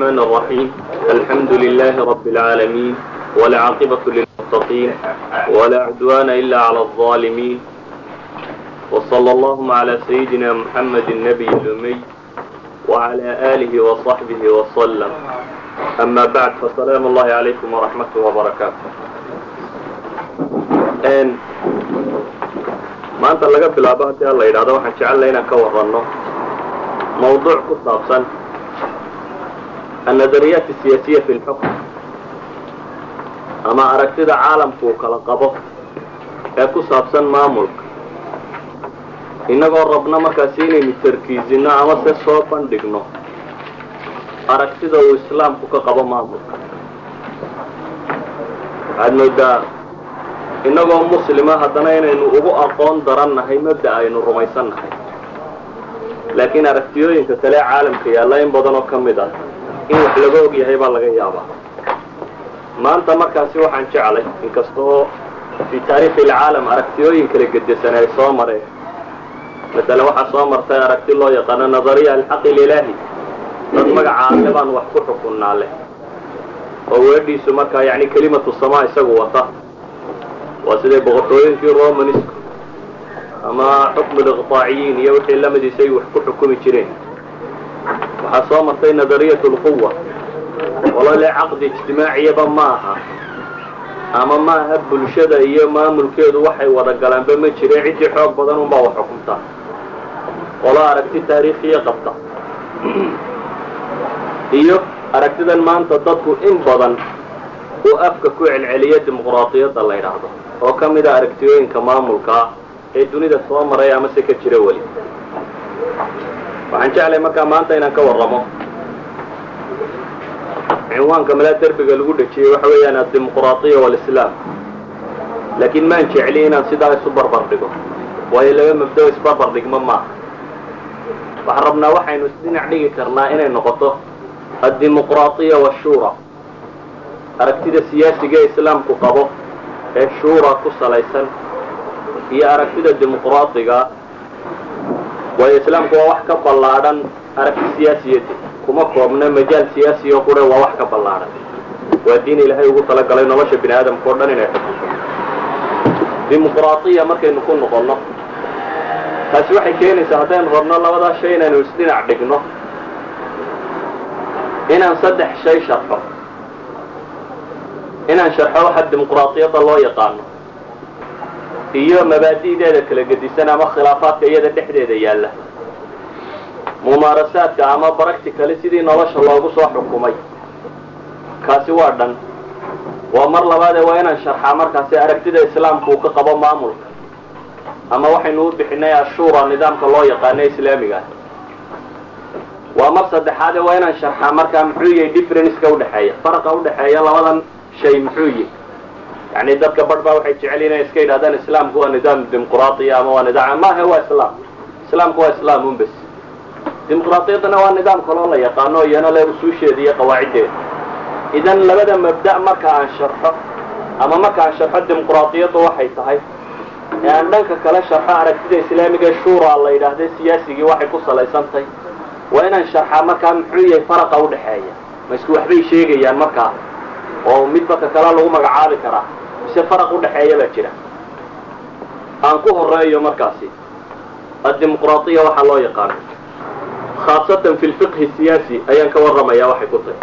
الرحمن الرحيم الحمد لله رب العالمين والعاقبة للمتقين ولا عدوان إلا على الظالمين وصلى اللهم على سيدنا محمد النبي الأمي وعلى آله وصحبه وسلم أما بعد فسلام الله عليكم ورحمته وبركاته maanta laga bilaabo haddii alla yidhahdo waxaan jecellay inaan ka waranno mawduuc ku saabsan annadariyaat asiyaasiya fi lxukm ama aragtida caalamku uu kala qabo ee ku saabsan maamulka innagoo rabno markaasi inaynu tarkiisinno ama se soo bandhigno aragtida uu islaamku ka qabo maamulka waxaad moodaa innagoo muslima haddana inaynu ugu aqoon darannahay mabda aynu rumaysannahay laakiin aragtiyooyinka kale ee caalamka yaalla in badan oo ka mid ah in wax laga og yahay baa laga yaabaa. Maanta markaasi waxaan jeclay inkastoo fii taariikhi ilcaalam aragtiyooyin kala gedesan ay soo mareen. Masale waxaa soo martay aragti loo yaqaano nadariya alxaqi ililaahi dad magaca baan wax ku xukunnaa leh. Oo weedhiisu markaa yacni kelimatu samaa isagu wata. Waa siday boqortooyinkii romanisku ama xukmu liqtaaciyiin iyo wixii lamadiisa ay wax ku xukumi jireen waxaa soo martay nadariyat lquwa walole caqdi ijtimaaciyaba ma aha ama ma aha bulshada iyo maamulkeedu waxay wada galaanba ma jire ciddii xoog badan unbaa wax xukuntaa qolo aragti taariikhiya qabta. Iyo aragtidan maanta dadku in badan uu afka ku celceliya dimuqraadiyadda la ydhaahdo oo ka mid a aragtiyooyinka maamulka ee dunida soo maray ama se ka jira weli waxaan jeclay markaa maanta inaan ka warramo. Cinwaanka malaa derbiga lagu dhejiyey waxa weeyaan addimuqraadiya waalislaam laakiin maan jecli inaan sidaa isu barbar dhigo waayo laba mabdao isbarbar dhigmo maaha waxaan rabnaa waxaynu isdhinac dhigi karnaa inay noqoto addimuqraadiya waashuura aragtida siyaasiga ee islaamku qabo ee shuura ku salaysan iyo aragtida dimuqraadiga waayo islaamku waa wax ka ballaadhan aragti siyaasiyadi kuma koobna majaal siyaasi oo qure waa wax ka ballaadhan waa diin ilaahay ugu talagalay nolosha bini aadamka o dhan inay xukunto dimuqraadiya markaynu ku noqonno taasi waxay keenaysaa haddaynu rabno labadaa shay inaynu isdhinac dhigno inaan saddex shay sharxo inaan sharxo waxa dimuqraadiyadda loo yaqaano iyo mabaadi'deeda kala gedisan ama khilaafaadka iyada dhexdeeda yaalla. Mumaarasaadka ama baracticali sidii nolosha loogu soo xukumay. Kaasi waa dhan. Waa mar labaadee waa inaan sharxaa markaasi aragtida islaamku uu ka qabo maamulka. Ama waxaynu u bixinay ashuura nidaamka loo yaqaano islaamiga. Waa mar saddexaadee waa inaan sharxaa markaa muxuu yahay differenceka udhexeeya faraqa udhexeeya labadan shay muxuu yihi yani dadka barh baa waxay jecel inay iska yidhahdaan islaamku waa nidaam dimuqraadiya ama waa nidaam maaha waa islaam. Islaamku waa islaam un bes. Dimuqraadiyaddana waa nidaam kaloo la yaqaano iyana le usuusheeda iyo qawaaciddeeda. Idan labada mabda marka aan sharxo ama marka aan sharxo dimuqraadiyaddu waxay tahay ee aan dhanka kale sharxo aragtida islaamiga shura la yidhaahda siyaasigii waxay ku salaysantahay waa inaan sharxaa markaa muxuu yahay faraqa udhexeeya ma isku waxbay sheegayaan markaa oo midba ka kala lagu magacaabi karaa mise faraq udhexeeya baa jira. Aan ku horeeyo markaasi addimuqraadiya waxaa loo yaqaano khaasatan fi lfiqhi siyaasi ayaan ka warramayaa waxay ku tahay.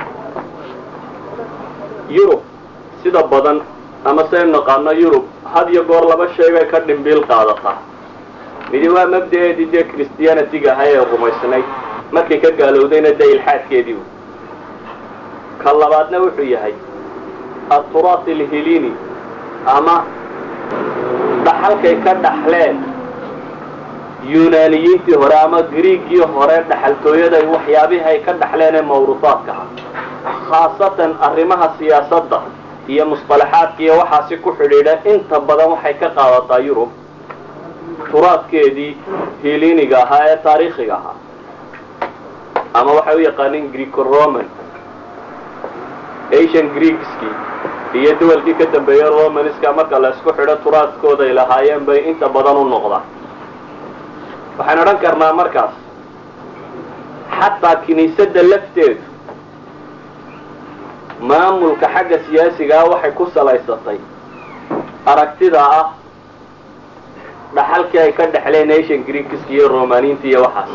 Yurub sida badan ama saynu naqaano yurub had iyo goor laba shay bay ka dhimbiil qaadataa midi waa mabda'eedii dee christianitiga ahaa ee rumaysnayd markay ka gaalowdayna dee ilxaadkeedii ka labaadna wuxuu yahay aturaat alhilini ama dhaxalkay ka dhaxleen yunaaniyiintii hore ama griigii hore dhaxaltooyada waxyaabihii ay ka dhaxleen ee mawruusaadka ah khaasatan arrimaha siyaasadda iyo musطalaxaadka iyo waxaasi ku xidhiidha inta badan waxay ka qaadataa yurub turaadkeedii hiliniga ahaa ee taariikhiga ahaa ama waxay u yaqaaneen greco roman asian greekski iyo duwalkii ka dambeeyey romanska marka la isku xidho turaadkooda ay lahaayeen bay inta badan u noqdaan waxaan odhan karnaa markaas xataa kiniisadda lafteedu maamulka xagga siyaasigaa waxay ku salaysatay. Aragtida ah dhaxalkii ay ka dhexleen asian greekiska iyo romaniinta iyo waxaas.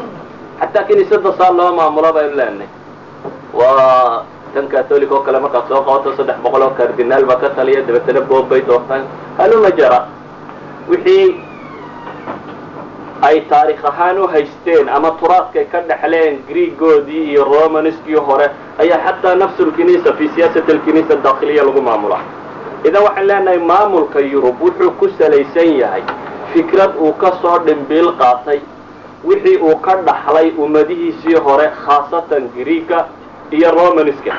Xataa kiniisada saa loo maamulo baynu leenahay waa tan catholic oo kale markaad soo qabato saddex boqol oo cardinaal baa ka taliya dabeetana boob bay doortaan haluma jara. Wixii ay taarikh ahaan u haysteen ama turaadkay ka dhexleen greegoodii iyo romanskii hore ayaa xataa nafsu lkiniisa fi siyaasat alkiniisa dakhiliya lagu maamula idan waxaan leenahay maamulka yurub wuxuu ku salaysan yahay fikrad uu ka soo dhimbiil qaatay. Wixii uu ka dhaxlay ummadihiisii hore khaasatan greega iyo romanska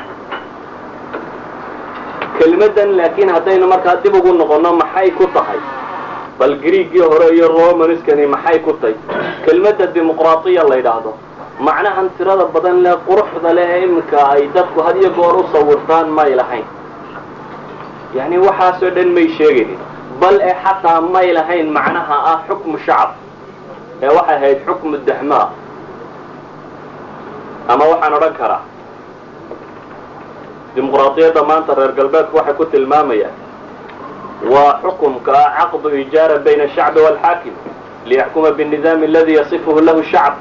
kelmadan laakiin haddaynu markaa dib ugu noqonno maxay ku tahay? Bal greegii hore iyo romanskani maxay ku tahay? Kelmadda dimuqraatiya la yidhaahdo macnahan tirada badan leh quruxda leh ee iminka ay dadku had iyo goor u sawirtaan may lahayn. Yacni waxaasoo dhan may sheegaynin bal ee xataa may lahayn macnaha ah xukmu shacab ee waxay ahayd xukmu daxmaa ama waxaan odhan karaa dimuqraadiyadda maanta reer galbeedku waxay ku tilmaamayaan waa xukumka ah caqdu ijaara bayna ashacbi waalxaakim liyaxkuma binnidaami aladi yasifuhu lahu shacb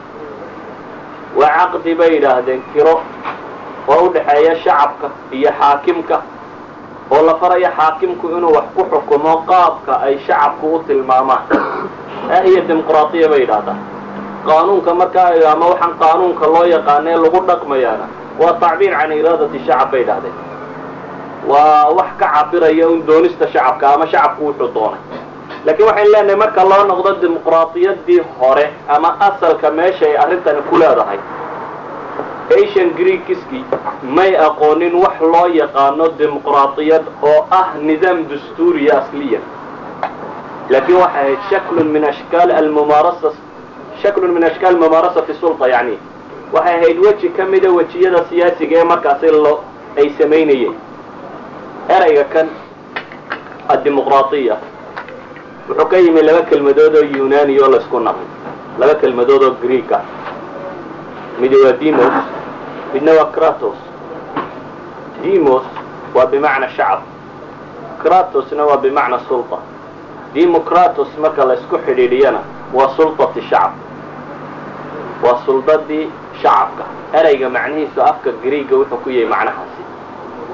waa caqdi bay yidhaahdeen kiro oo u dhexeeya shacabka iyo xaakimka oo la faraya xaakimku inuu wax ku xukumo qaabka ay shacabku u tilmaamaan. Ah iyo dimuqraadiya bay yidhahdaan qaanuunka markaa ama waxaan qaanuunka loo yaqaana ee lagu dhaqmayaana waa tacbiir can iraadati shacab bay yidhahdeen waa wax ka cabiraya un doonista shacabka ama shacabku wuxuu doonay. Laakiin waxayn leenahay marka loo noqdo dimuqraadiyadii hore ama asalka meesha ay arrintani ku leedahay asian greekiski may aqoonin wax loo yaqaano dimuqraadiyad oo ah nidaam dastuuriya asliya. Laakiin waxay ahayd shaklun min ashkaal almumaarasa shaklun min ashkaal mumaarasati sulta yani waxay ahayd weji ka mida wejiyada siyaasiga ee markaasi loo ay samaynayeen erayga kan addimuqraadiya wuxuu ka yimi laba kelmadood oo yunani oo laysku naqay laba kelmadood oo greek ah midi waa demos midna waa kratos. Demos waa bimacna shacab. Kratosna waa bimacna sulta. Democratos marka laysku xidhiidhiyana waa sultati shacab. Waa suldadii shacabka. Erayga macnihiisu afka greega wuxuu ku yahay macnahaasi.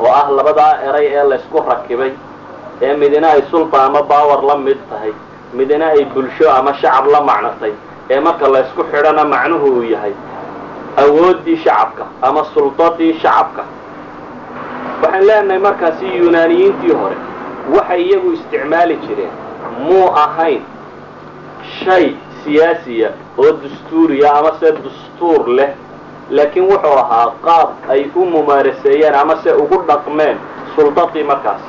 Oo ah labadaa eray ee laysku rakibay. Ee midina ay sulta ama baawer la mid tahay midina ay bulsho ama shacab la macnatay ee marka laysku xidhana macnuhu uu yahay awooddii shacabka ama suldadii shacabka. Waxaan leenahay markaasi yunaaniyiintii hore waxay iyagu isticmaali jireen. Muu ahayn shay siyaasiya oo dastuuriya ama dastuur leh laakiin wuxuu ahaa qaab ay u mumaaraseeyeen ama se ugu dhaqmeen suldadii markaas.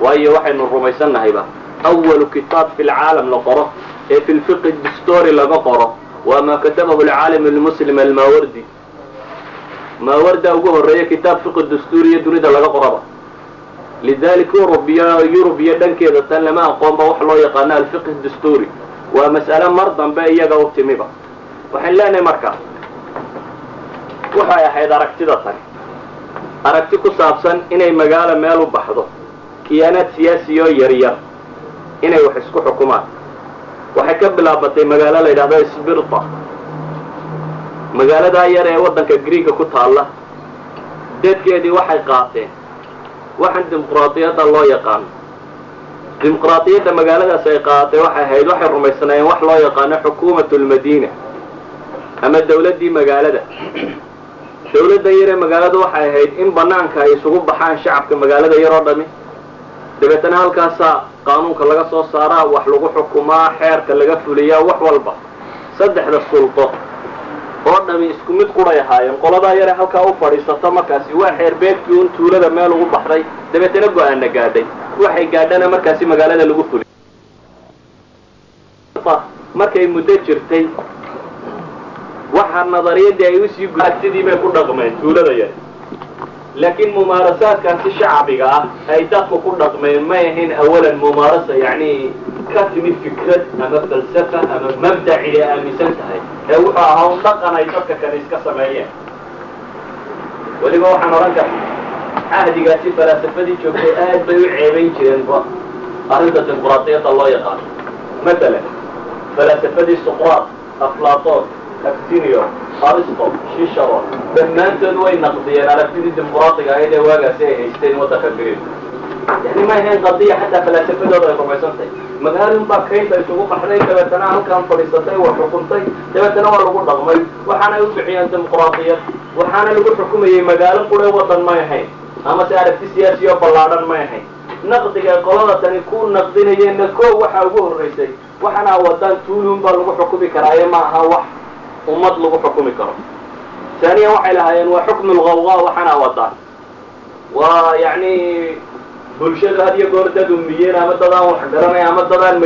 Waayo waxaynu rumaysannahayba awalu kitaab fi lcaalam la qoro ee fi lfiqi dastory laga qoro. Waa maa katabahu alcaalim lmuslim almaawardi maawarda ugu horreeya kitaab fiqi dastuuriya dunida laga qoraba lidalik yurub iyo yurub iyo dhankeeda tan lama aqoonba wax loo yaqaano alfiqh dastuuri waa mas'ale mar dambe iyaga u timiba waxaan leenahay marka waxay ahayd aragtida tani. Aragti ku saabsan inay magaalo meel u baxdo kiyaanaad siyaasiyo yaryar inay wax isku xukumaan. Waxay ka bilaabatay magaalo la yidhahdo sbirta magaaladaa yar ee waddanka greega ku taalla dadkeedii waxay qaateen waxaan dimuqraadiyadda loo yaqaano dimuqraadiyadda magaaladaas ay qaadatay waxay ahayd waxay rumaysnaayeen wax loo yaqaano xukuumat lmadiina ama dawladdii magaalada. Dawladda yar ee magaaladu waxay ahayd in banaanka ay isugu baxaan shacabka magaalada yar oo dhami. Dabeetana halkaasaa qaanuunka laga soo saaraa wax lagu xukumaa xeerka laga fuliyaa wax walba. Saddexda suldo oo dhami isku mid quray ahaayeen qoladaa yare halkaa u fadhiisato markaasi waa xeerbeegtii un tuulada meel ugu baxday. Dabeetana go'aana gaadhay. Waxay gaadhana markaasi magaalada lagu fuliy markay muddo jirtay waxaa nadariyadii ay u sii sidii bay ku dhaqmeen tuulada yare laakiin mumaarasaadkaasi shacbiga ah ay dadku ku dhaqmeen may ahayn awalan mumaarasa yacni ka timid fikrad ama falsafa ama mabdac inay aaminsan tahay. Ee wuxuu ahaa un dhaqan ay dadka kale iska sameeyeen. Weliba waxaan odhan kara cahdigaasi falaasafadii joogtay aad bay u ceebayn jireenba arrinta dimuqraadiyadda loo yaqaano matalan falaasafadii suqraat aflaton actinio aristo shisharo dhammaantood way naqdiyeen aragtidii dimuqraadiga ahayd ee waagaasi ay haysteen waddanka greeg yani ma ahayn qadiya xataa falaasafadooda ay rumaysantahay magaalin baa kaynta isugu qaxday dabeetana halkan fadhiisatay waa xukuntay. Dabeetana waa lagu dhaqmay waxaanay u bixiyeen dimuqraadiyad waxaana lagu xukumayey magaalo qure waddan may ahayn ama se aragti siyaasi ballaadhan may ahayn. Naqdiga qolada tani ku naqdinayeenna koo waxaa ugu horraysay. Waxaana wadaan tuulun baa lagu xukumi karaaye ma aha wax ummad lagu xukumi karo. Taaniyan waxay lahaayeen waa xukmu lqawqa waxaana wadaan waa yani bulshadu had iyo goor dad umiyeen ama dad aan wax garanay ama dad aan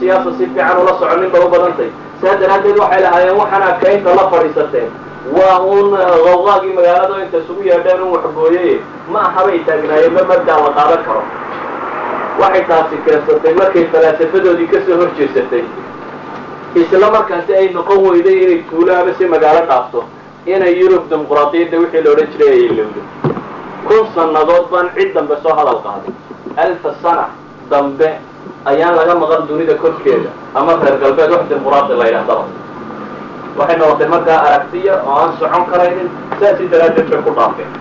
siyaasa si fiican ula soconin ba u badantay. Saa daraaddeed waxay lahaayeen waxaana kaynta la fadhiisateen. Waa uun qawqaagii magaalada inta isugu yeedheen un waxgooyay ma ahabay taagnaayeen ma mabdaa la qaadan karo. Waxay taasi keensatay markay falaasafadoodii ka soo hor jeesatay isla markaasi ay noqon weyday inay tuulo ama si magaalo dhaafto inay yurub dimuqraadiyadda wixii la odhan jiray ay ilowdo kun sannadood baan cid dambe soo hadal qaaday. Alfa sana dambe ayaan laga maqan dunida korkeeda ama reer galbeed wax dimuqraadi la yidhahdaba waxay noqotay markaa aragtiya oo aan socon karaynin saasi daraaddeed bay ku dhaafeen.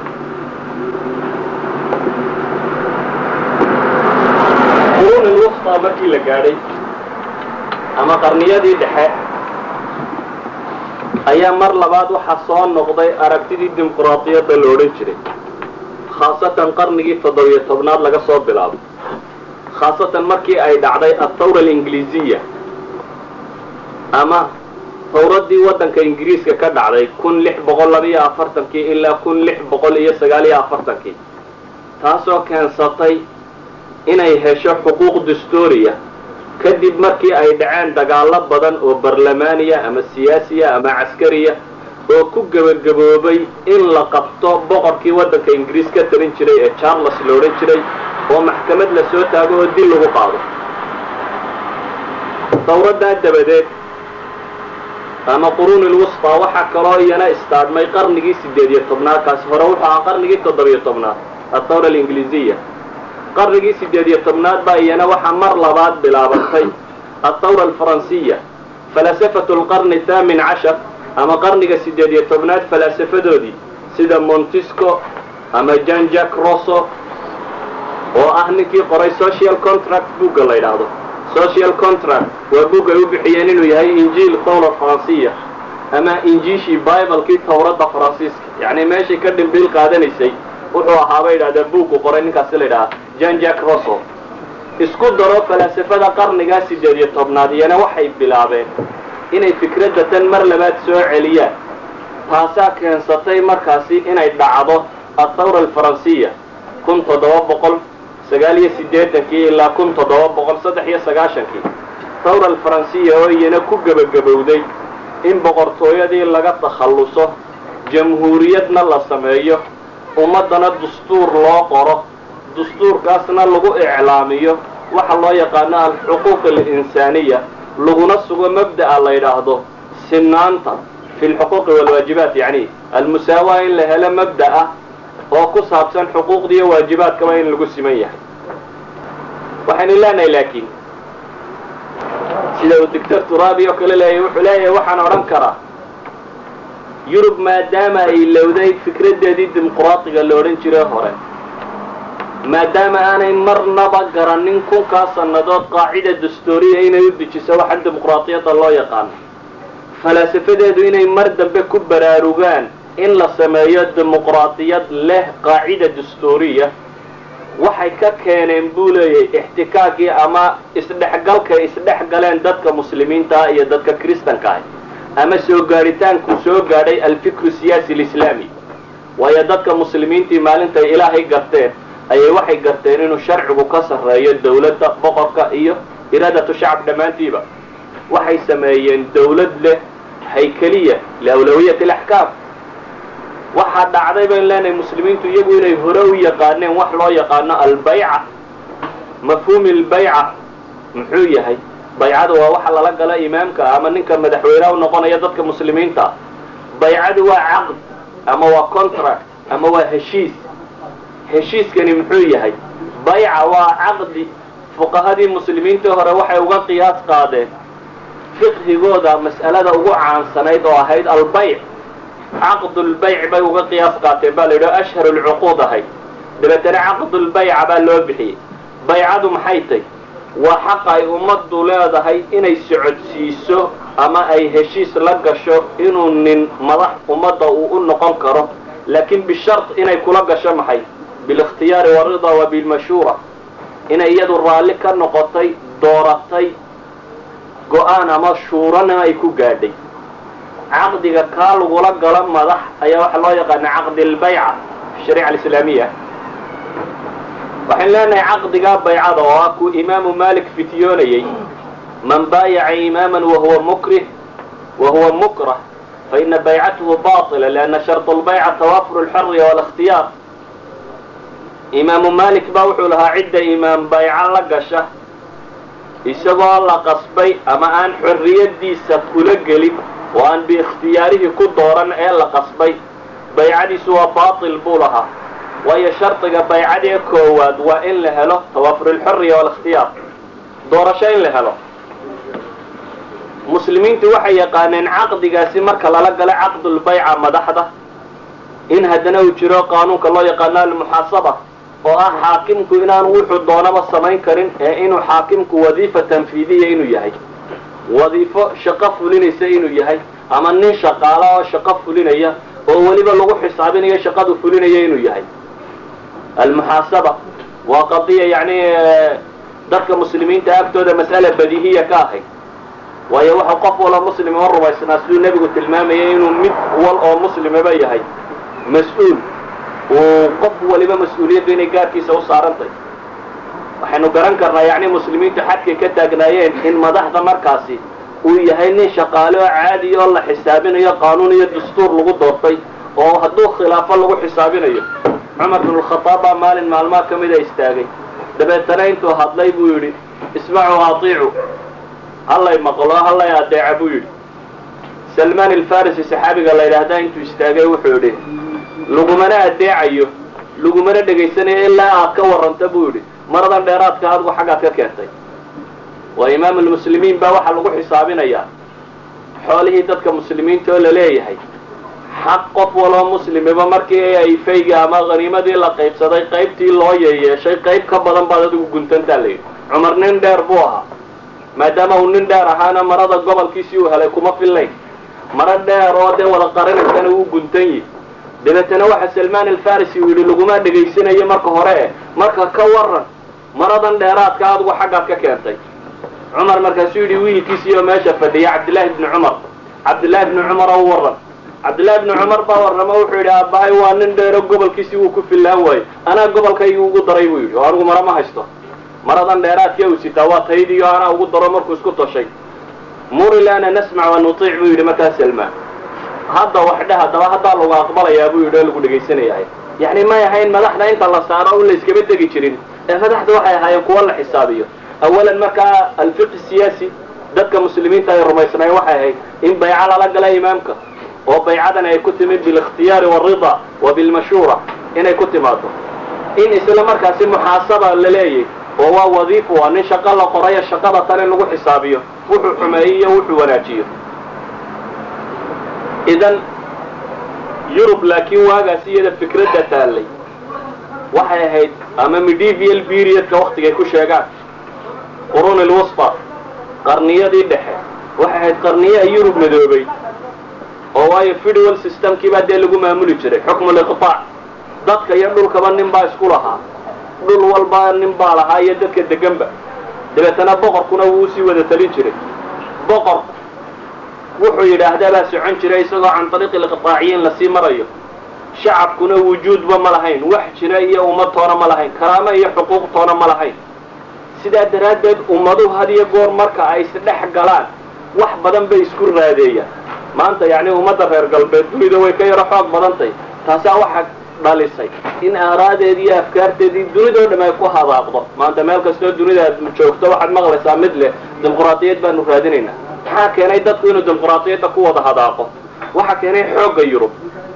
Markii la gaadhay ama qarniyadii dhexe ayaa mar labaad waxaa soo noqday aragtidii dimuqraadiyadda la odhan jiray. Khaasatan qarnigii toddobiyo tobnaad laga soo bilaabo. Khaasatan markii ay dhacday athawra alingiliisiya ama hawraddii waddanka ingiriiska ka dhacday kun lix boqol labiyo afartankii ilaa kun lix boqol iyo sagaaliyo afartankii taasoo keensatay inay hesho xuquuq dastuuriya kadib markii ay dhaceen dagaallo badan oo barlamaaniya ama siyaasiya ama caskariya oo ku gebagaboobay in la qabto boqorkii waddanka ingiriis ka talin jiray ee charles la odhan jiray oo maxkamad la soo taago oo dil lagu qaado. Dawraddaa dabadeed ama quruuni lwusfa waxaa kaloo iyana istaadhmay qarnigii sideed iyo tobnaad kaasi hore wuxuu ahaa qarnigii toddobiyo tobnaad athawra alingiliisiya qarnigii sideed iyo tobnaad baa iyana waxaa mar labaad bilaabatay athawra alfaransiya falasafatu lqarni thaamin cashar ama qarniga sideed iyo tobnaad falaasafadoodii sida montisco ama jan jack rosso oo ah ninkii qoray social contract bugga la yidhaahdo. Social contract waa bug ay u bixiyeen inuu yahay injiil thawra faransiya ama injiishii biblekii tawradda faransiiska. Yacni meeshay ka dhimbiil qaadanaysay wuxuu ahaa bay yidhahdaa buuggu qoray ninkaasi la yidhahaa jan jack rosso isku daro falaasafada qarnigaa sideed iyo tobnaad iyana waxay bilaabeen inay fikradda tan mar labaad soo celiyaan taasaa keensatay markaasi inay dhacdo athawra alfaransiya kun toddoba boqol sagaal iyo siddeetankii ilaa kun toddoba boqol saddex iyo sagaashankii thawra alfaransiya oo iyana ku gebagabowday in boqortooyadii laga takhalluso jamhuuriyadna la sameeyo ummaddana dastuur loo qoro dastuurkaasna lagu iclaamiyo waxa loo yaqaano alxuquuq alinsaaniya laguna sugo mabda'a la yidhaahdo sinaanta fi lxuquuqi walwaajibaat yacni almusaawaa in la helo mabda'a oo ku saabsan xuquuqda iyo waajibaadkaba in lagu siman yahay. Waxaynu leenahay laakiin sida uu doctor turabi oo kale leeyahy wuxuu leeyahay waxaan odhan karaa yurub maadaama ay lowday fikraddeedii dimuqraadiga la odhan jiray hore maadaama aanay marnaba garanin kunkaa sannadood qaacida dastuuriya inay u dejiso waxaan dimuqraadiyadda loo yaqaano falaasafadeedu inay mar dambe ku baraarugaan in la sameeyo dimuqraadiyad leh qaacida dastuuriya waxay ka keeneen buu leeyahay ixtikaakii ama isdhexgalkay isdhex galeen dadka muslimiintaa iyo dadka kristanka ah ama soo gaadhitaanku soo gaadhay alfikru siyaasi alislaami waayo dadka muslimiintii maalintay ilaahay garteen ayay waxay garteen inuu sharcigu ka sarreeyo dawladda boqorka iyo iraadatu shacab dhammaantiiba. Waxay sameeyeen dawlad leh haykeliya liawlawiyati alaxkaam. Waxaa dhacday baynu leenahay muslimiintu iyagu inay hore u yaqaaneen wax loo yaqaano albayca. Mafhuumi albayca muxuu yahay? Baycadu waa waxa lala gala imaamka ama ninka madaxweyneha u noqonaya dadka muslimiinta. Baycadu waa caqd ama waa contract ama waa heshiis heshiiskani muxuu yahay bayca waa caqdi. Fuqahadii muslimiintii hore waxay uga qiyaas qaadeen fiqhigooda mas'alada ugu caansanayd oo ahayd albayc. Caqdulbayc bay uga qiyaas qaateen baa la yidhi ashhar lcuquud ahayd dabeetana caqdulbayca baa loo bixiyey. Baycadu maxay tay waa xaq ay ummaddu leedahay inay socodsiiso ama ay heshiis la gasho inuu nin madax ummadda uu u noqon karo. Laakiin bishart inay kula gasho maxay bilikhtiyaari warida wa bilmashuura inay iyadu raalli ka noqotay dooratay go-aan ama shuurana ay ku gaadhay caqdiga kaa lagula galo madax ayaa waxaa loo yaqaana caqdi albayca fi shariica alislaamiya waxaynu leenahay caqdigaa baycada oo ah kuu imaamu malik fityoonayey man baayaca imaaman wahuwa mukrih wahuwa mukrah faina baycatuhu baطila lianna sharط lbayca tawafur اlxuriya wاlاkhtiyaar imaamu malik baa wuxuu lahaa cidda imaam bayco la gasha isagoo la qasbay ama aan xorriyadiisa kula gelin oo aan biikhtiyaarihii ku dooran ee la qasbay baycadiisu waa baatil buu lahaa. Waayo shardiga baycadee koowaad waa in la helo tawafur alxuriya wاlاkhtiyaar doorasho in la helo. Muslimiintu waxay yaqaaneen caqdigaasi marka lala galo caqdulbayca madaxda in haddana uu jiro qaanuunka loo yaqaano almuxaasaba oo ah xaakimku inaanu wuxuu doonaba samayn karin ee inuu xaakimku wadiifa tanfiidiya inuu yahay. Wadiifo shaqo fulinaysa inuu yahay ama nin shaqaala oo shaqo fulinaya oo weliba lagu xisaabinayo shaqadu fulinaya inuu yahay. Almuxaasaba waa qadiya yacni dadka muslimiinta agtooda mas'ala badiihiya ka ahayd waayo waxa qof walo muslima ma rumaysnaa siduu nebigu tilmaamayay inuu mid wal oo muslimaba yahay. Mas'uul uu qof waliba mas'uuliyaddu inay gaarkiisa u saarantay. Waxaynu garan karnaa yacni muslimiintu xadkay ka taagnaayeen in madaxda markaasi uu yahay nin shaqaale oo caadiya oo la xisaabinayo qaanuun iyo dastuur lagu doortay oo hadduu khilaafo lagu xisaabinayo. Cumar bin alkhadaab baa maalin maalmaha ka mida istaagay. Dabeetana intuu hadlay buu yidhi ismacuu atiicu hallay maqlo hallay adeeca buu yidhi. Salmaan alfarisi saxaabiga la yidhaahdaa intuu istaagay wuxuu yidhi lagumana adeecayo lagumana dhegaysanayo ilaa aad ka warranta buu yidhi. Maradan dheeraadka adigu xaggaad ka keentay. Waa imaam almuslimiin baa waxaa lagu xisaabinayaa xoolihii dadka muslimiinta oo la leeyahay. Xaq qof waloo muslimiba markii ay fayga ama haniimadii la qaybsaday qaybtii loo yeyeeshay qayb ka badan baad adigu guntantaa la yidhi. Cumar nin dheer buu ahaa. Maadaama uu nin dheer ahaana marada gobolkiisii uu helay kuma fillayn maro dheer oo dee wada qaranaysana uu guntan yihi dabeetana waxa salmaan alfarisi uu yidhi laguma dhegaysanayo marka hore eh marka ka waran maradan dheeraadka adigu xaggaad ka keentay. Cumar markaasuu yidhi wiilkiisiioo meesha fadhiya cabdillaahi bni cumar. Cabdillaahi bni cumar oo u warran. Cabdillaahi bni cumar baa warrama wuxuu yidhi aabbahay waa nin dheero gobolkiisii wuu ku fillaan waayo anaa gobolkaygii ugu daray buu yidhi. Oo anigu mara ma haysto. Maradan dheeraadka uu sitaa waa taydiyo anaa ugu daro markuu isku toshay muri lana nasmac wa nutiic buu yidhi markaa salmaan hadda wax dheh haddaba haddaa lagu aqbalayaa buu yidhi oo lagu dhegaysanayahay yacni may ahayn madaxda inta la saaro un la iskaba tegi jirin. Ee madaxda waxay ahaayeen kuwo la xisaabiyo. Awalan markaa alfiqi siyaasi dadka muslimiinta ay rumaysnaayeen waxay ahayd in bayco lala gala imaamka oo baycadan ay ku timid bilikhtiyaari waalrida wa bilmashuura inay ku timaado in isla markaasi muxaasaba la leeyay oo waa wadiifo waa nin shaqo la qorayo shaqada tan in lagu xisaabiyo wuxuu xumeeyo iyo wuxuu wanaajiyo idan yurub laakiin waagaas iyada fikradda taallay waxay ahayd ama medieval periodka waktigay ku sheegaan qurun ilwusfa qarniyadii dhexe waxay ahayd qarniye ay yurub madoobay oo waayo federal systemkii baa dee lagu maamuli jiray xukmu liqtaac dadka iyo dhulkaba nin baa isku lahaa dhul walba nin baa lahaa iyo dadka deganba dabeetana boqorkuna wuu u sii wada talin jiray. Boqorku wuxuu yidhaahdaa baa socon jiray isagoo can ariiqi liqtaaciyiin la sii marayo. Shacabkuna wujuudba ma lahayn wax jira iyo ummad toona ma lahayn karaamo iyo xuquuq toona ma lahayn. Sidaa daraaddeed ummaduhu had iyo goor marka ay isdhex galaan wax badan bay isku raadeeyaan. Maanta yacni ummadda reer galbeed dunida way ka yaro xoog badantay. Taasaa waxaa dhalisay in aaraadeedii iyo afkaarteedii dunidao dham ay ku hadaaqdo maanta meel kastoo dunida aad joogto waxaad maqlaysaa mid leh dimuqraadiyad baanu raadinaynaa maxaa keenay dadku inuu dimuqraadiyadda ku wada hadaaqo. Waxaa keenay xoogga yurub.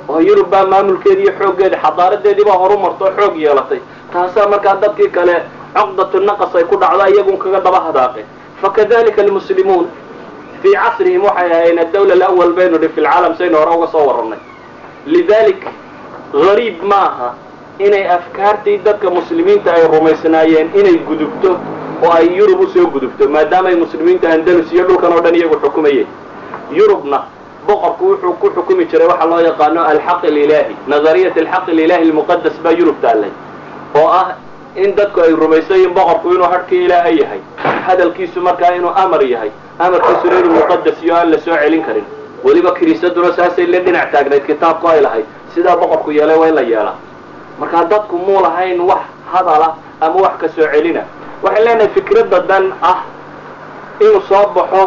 Oo yurub baa maamulkeedi iyo xooggeedi xadaaradeedii baa horu marto oo xoog yeelatay. Taasaa markaa dadkii kale cuqdatu naqas ay ku dhacdo iyagun kaga daba hadaaqeen fakadalika almuslimuun fii casrihim waxay ahayn adawla alawal baynu dhi fi lcaalam saynu hore uga soo warranay lidalik gariib ma aha inay afkaartii dadka muslimiinta ay rumaysnaayeen inay gudubto oo ay yurub u soo gudubto maadaama ay muslimiinta andalus iyo dhulkan oo dhan iyagu xukumayeen yurubna boqorku wuxuu ku xukumi jiray waxa loo yaqaano alxaq ililaahi nazariyat alxaq ililaahi almuqadas baa yurub taallay oo ah in dadku ay rumaysayiin boqorku inuu hadhkii ilaahay yahay hadalkiisu markaa inuu amar yahay amarkiisuna inuu muqadas iyo aan la soo celin karin. Weliba kiniisaduna saasay la dhinac taagnayd kitaabku ay lahayd sidaa boqorku yeelay waa in la yeelaa. Markaa dadku muu lahayn wax hadala ama wax ka soo celina waxaan leenahay fikradda dan ah inuu soo baxo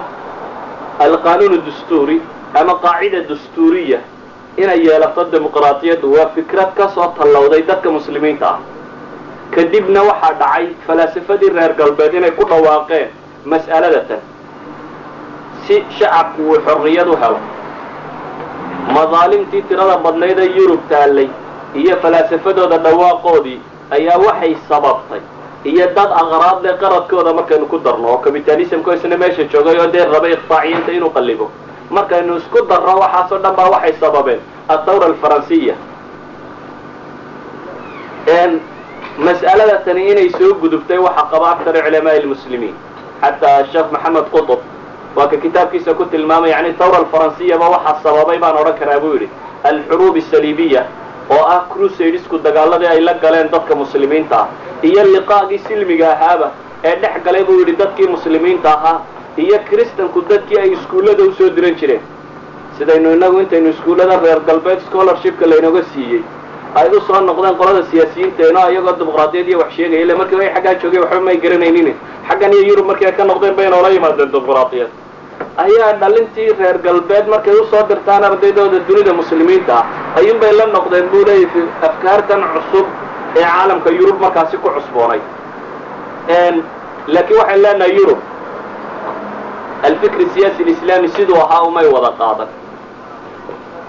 alqanuun dastuuri ama qaacida dastuuriya inay yeelato dimuqraatiyaddu. Waa fikrad ka soo tallowday dadka muslimiinta ah. Kadibna waxaa dhacay falaasafadii reer galbeed inay ku dhawaaqeen mas'aladatan. Si shacabku uu xorriyad u helo. Madaalimtii tirada badnayd ee yurub taallay iyo falaasafadooda dhawaaqoodii ayaa waxay sababtay iyo dad aqraad leh qaradkooda markaynu ku darno oo capitalismko isna meesha joogay oo dee raba iqtaaciyiinta inuu qallibo markaynu isku darno waxaasoo dhan baa waxay sababeen athawra alfaransiya. Mas'alada tani inay soo gudubtay waxa qaba aktar culamaai lmuslimiin xataa sheekh maxamed qutb waa ka kitaabkiisa ku tilmaamay yani thawra alfaransiyaba waxaa sababay baan odhan karaa buu yidhi alxuruub asaliibiya oo ah crusadesku dagaaladii ay la galeen dadka muslimiinta ah iyo liqaagii silmiga ahaaba ee dhex galay buu yidhi dadkii muslimiinta ahaa iyo kristanku dadkii ay iskuullada u soo diran jireen. Sidaynu innagu intaynu iskuullada reer galbeed scholarshipka laynooga siiyey ay u soo noqdeen qolada siyaasiyiinteeno iyagoo dimuqraadiyad iyo wax sheegaya ille markii ay xaggaa joogay waxba may garanaynin. Xaggan iyo yurub markii ay ka noqdeen bay noola yimaadeen dimuqraadiyad ayaa dhalintii reer galbeed markay u soo dirtaan ardaydooda dunida muslimiinta ah ayuunbay la noqdeen buu leeyahy afkaartan cusub ee caalamka yurub markaasi ku cusboonay. Laakiin waxaan leenahay yurub alfikri siyaasi alislaami siduu ahaa umay wada qaadan.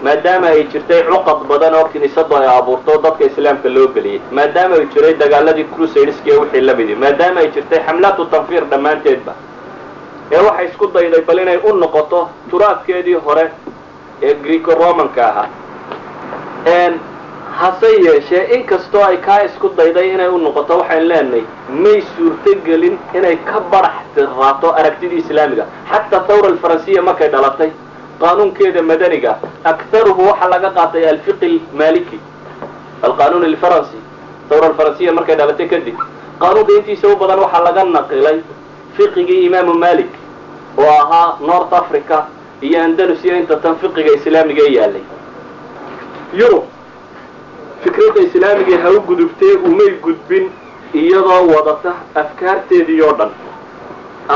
Maadaama ay jirtay cuqad badan oo kiniisadu ay abuurto dadka islaamka loo geliyey maadaama ay jiray dagaaladii crusadeski iyo wixii lamidi maadaama ay jirtay xamlaatu tanfiir dhammaanteedba ee waxay isku dayday bal inay u noqoto turaadkeedii hore ee greco romanka ahaa hase yeeshee inkastoo ay kaa isku dayday inay u noqoto waxaan leenahay may suurtogelin inay ka barax tiraato aragtidii islaamiga. Xataa thawra alfaransiya markay dhalatay qaanuunkeeda madaniga aktaruhu waxaa laga qaatay alfiqi maliki alqanuun alfaransi thawra alfaransiya markay dhalatay kadib qaanuunka intiisa u badan waxaa laga naqilay fiqigii imaamu malik oo ahaa north africa iyo andalus iyo inta tan fiqiga islaamiga ee yaalay. Yurub fikradda islaamiga ha u gudubtee umay gudbin iyadoo wadata afkaarteedii oo dhan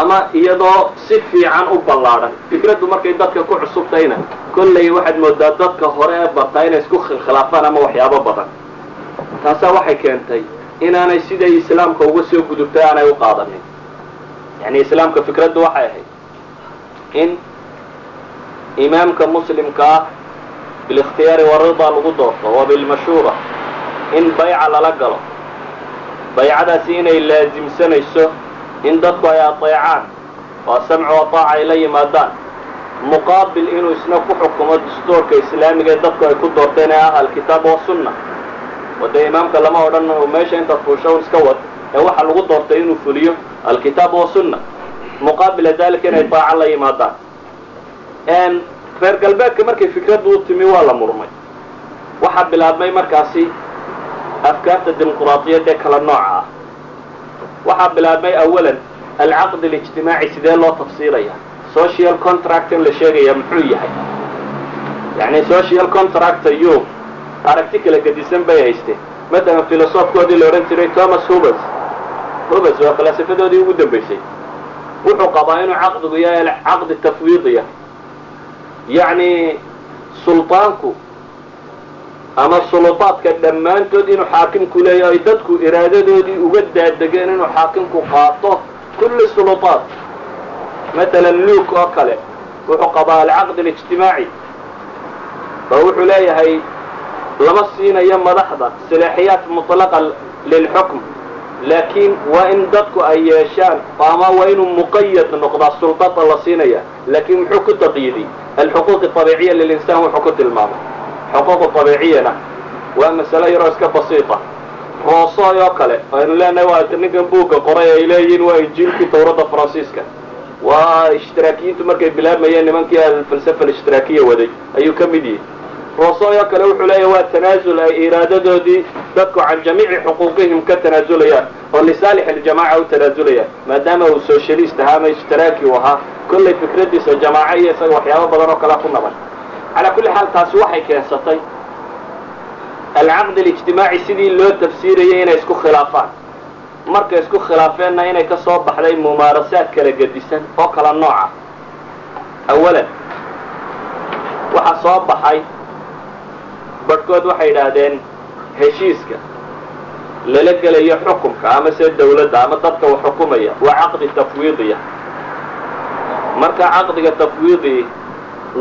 ama iyadoo si fiican u ballaadhan fikraddu markay dadka ku cusubtayna kollay waxaad moodaa dadka hore ee bartaa inay isku khilaafaan ama waxyaabo badan. Taasaa waxay keentay inaanay siday islaamka uga soo gudubtay aanay u qaadanin yani islaamka fikraddu waxay ahayd in imaamka muslimka ah bilikhtiyaari warida lagu doorto wa bilmashuura in bayca lala galo baycadaasi inay laasimsanayso in dadku ay adeecaan oo samcu ataaca ay la yimaadaan muqaabil inuu isna ku xukumo dastuurka islaamiga ee dadku ay ku doorteen ee ah alkitaab wasunna wade imaamka lama odhan meesha intaad fuusho iska wad ee waxaa lagu doortay inuu fuliyo alkitaab wasunna muqaabila dalika inay daaca la yimaadaan. Reer galbeedka markay fikraddu u timi waa la murmay. Waxaa bilaabmay markaasi afkaarta dimuqraadiyadda ee kala nooca ah. Waxaa bilaabmay awalan alcaqd alijtimaaci sidee loo tafsiiraya social contract in la sheegaya muxuu yahay? Yani social contracta yo aragti kala gedisan bay haysteen matalan filosoofkoodii la odhan jiray thomas hubes hubes waa falasifadoodii ugu dambaysay wuxuu qabaa inuu caqdigu yahay caqdi tafwiidiya. Yacni sultaanku ama sulutaadka dhammaantood inuu xaakimku leeyahay ay dadku iraadadoodii uga daadegeen inuu xaakimku qaato kulli sulutaat matalan luuk oo kale wuxuu qabaa alcaqdi alijtimaaci. Oo wuxuu leeyahay lama siinayo madaxda salaaxiyaat mutlaqa lilxukm laakiin waa in dadku ay yeeshaan ama waa inuu muqayad noqdaa sultada la siinaya laakiin muxuu ku taqyiidiy alxuquuq abiiciya lilinsaan wuxuu ku tilmaamay. Xuquuq abiiciyana waa masalo yaroo iska basiita roosoy oo kale aynu leenahay waa ninkan buugga qoray ay leeyihiin waa injiilkii dawladda faransiiska. Waa ishtiraakiyiintu markay bilaabmayeen nimankii alfalsafa alishtiraakiya waday ayuu ka mid yihi roosoy oo kale wuxuu leeyahy waa tanaasul ay iraadadoodii dadku can jamiici xuquuqihim ka tanaasulayaan oo lisaalix aljamaaca u tanaazulayaan maadaama uu socialist ahaa ama ishtiraaki u ahaa kollay fikradiisa jamaaco iyo isaga waxyaabo badan oo kalea ku naban. Calaa kulli xaal taasi waxay keensatay alcaqd alijtimaaci sidii loo tafsiirayay inay isku khilaafaan. Markay isku khilaafeenna inay ka soo baxday mumaarasaad kala gedisan oo kala nooca. Awalan waxaa soo baxay badhkood waxay yidhaahdeen heshiiska lala gelayo xukunka ama se dawladda ama dadka wax xukumaya waa caqdi tafwiidiya. Marka caqdiga tafwiidi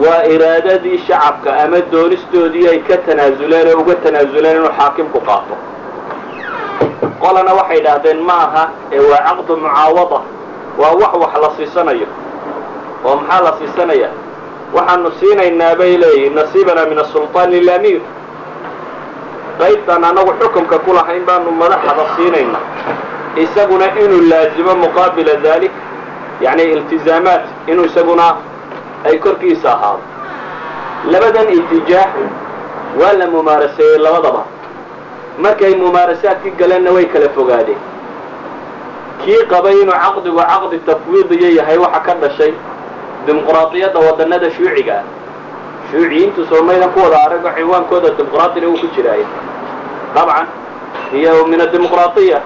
waa iraadadii shacabka ama doonistoodii ay ka tanaasuleen oo uga tanaasuleen inuu xaakimku qaato. Qolana waxay yidhaahdeen ma aha ee waa caqdu mucaawada waa wax wax la siisanayo. Oo maxaa la siisanaya waxaanu siinaynaa bay leeyihiin nasiibana min asulطaan lilamiir qaybtaan anagu xukumka ku lahayn baanu madaxda siinaynaa. Isaguna inuu laazimo muqaabila dalik yani iltizaamaat inuu isaguna ay korkiisa ahaado. Labadan itijaax waa la mumaaraseeyey labadaba. Markay mumaarasaadki galeenna way kala fogaadeen. Kii qabay inuu caqdigu caqdi tafwiidiya yahay waxa ka dhashay dimuqraadiyadda wadanada shuuciga ah. Shuuciyiintu soomaydan ku wada arago ciwaankooda dimuqraadina uu ku jiraaye dabcan iyo min adimuqraadiya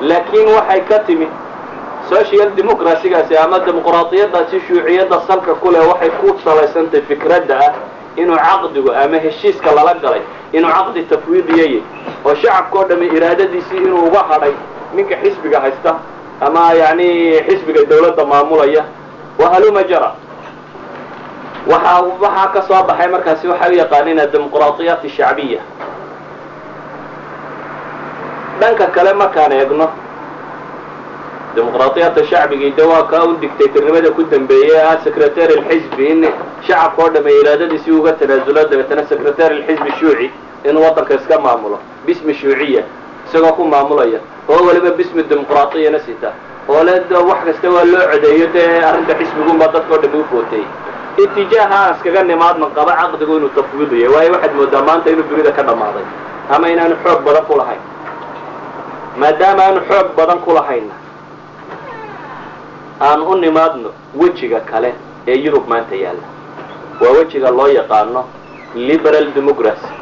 laakiin waxay ka timid social democracygaasi ama dimuqraadiyadaasi shuuciyadda salka ku leh waxay ku salaysantay fikradda ah inuu caqdigu ama heshiiska lala galay inuu caqdi tafwiidiyayay oo shacabka oo dhamme iraadadiisii inuu uga hadhay ninka xisbiga haysta ama yani xisbiga dawladda maamulaya wa haluma jara waxaa waxaa ka soo baxay markaasi waxay u yaqaaniin adimuqraadiyaat shacbiya. Dhanka kale markaan eegno. Dimuqraadiyaadka shacbigii de waa kaa un dictatornimada ku dambeeyey ah secretary alxisbi in shacabka oo dhamme iraadadiisii uga tanaasulo dabeetana secretary alxisbi shuuci inuu waddanka iska maamulo bismi shuuciya isagoo ku maamulaya oo weliba bismi dimuqraadiyana sita oo le wax kasta waa loo codeeyo dee arrinta xisbigunbaa dadka o dhami u footayey itijaaha iskaga nimaadna qaba caqdigu inuu tafwiidiyo waayo waxaad moodaa maanta inuu dunida ka dhammaaday. Ama inaanu xoog badan ku lahayn. Maadaama aanu xoog badan ku lahayna aan u nimaadno wejiga kale ee yurub maanta yaalla. Waa wejiga loo yaqaano liberal democracy.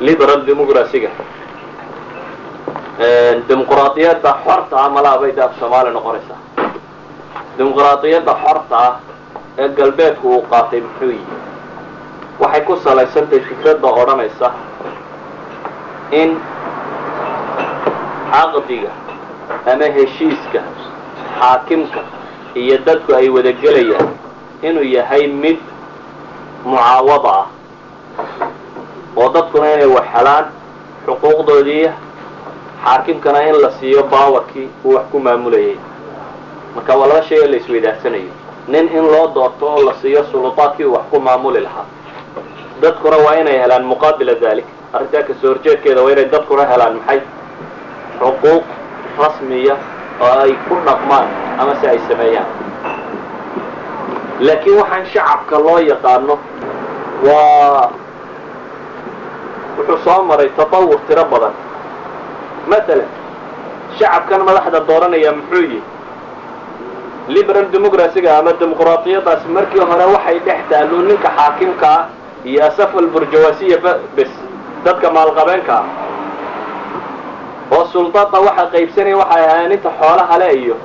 Liberal democracyga dimuqraadiyadda xorta ah malaa bay daaf soomaali noqonaysaa. Dimuqraadiyadda xorta ah ee galbeedku uu qaatay muxuu yihi waxay ku salaysantahay fikradda odhanaysa in caqdiga ama heshiiska xaakimka iyo dadku ay wada inuu yahay mid mucaawada ah oo dadkuna inay wax helaan xuquuqdoodii xaakimkana in la siiyo baawarkii uu wax ku maamulayay. Marka waa laba shay oo la isweydaarsanayo nin in loo doorto oo la siiyo suludaadkii uu wax ku maamuli lahaa. Dadkuna waa inay helaan muqaabila dalik arrintaa ka soo horjeedkeeda waa inay dadkuna helaan maxay? Xuquuq rasmiya oo ay ku dhaqmaan ama si ay sameeyaan. Laakiin waxaan shacabka loo yaqaano waa wuxuu soo maray tatawur tiro badan matalan shacabkan madaxda dooranaya muxuu yihi liberal democracyga ama dimuqraadiyadaasi markii hore waxay dhex taallo ninka xaakimka ah iyo asafal burjawasiya bes dadka maalqabeenka. Ah oo suldaadda waxa qaybsanaya waxay ahaayeen inta xoolaha le iyo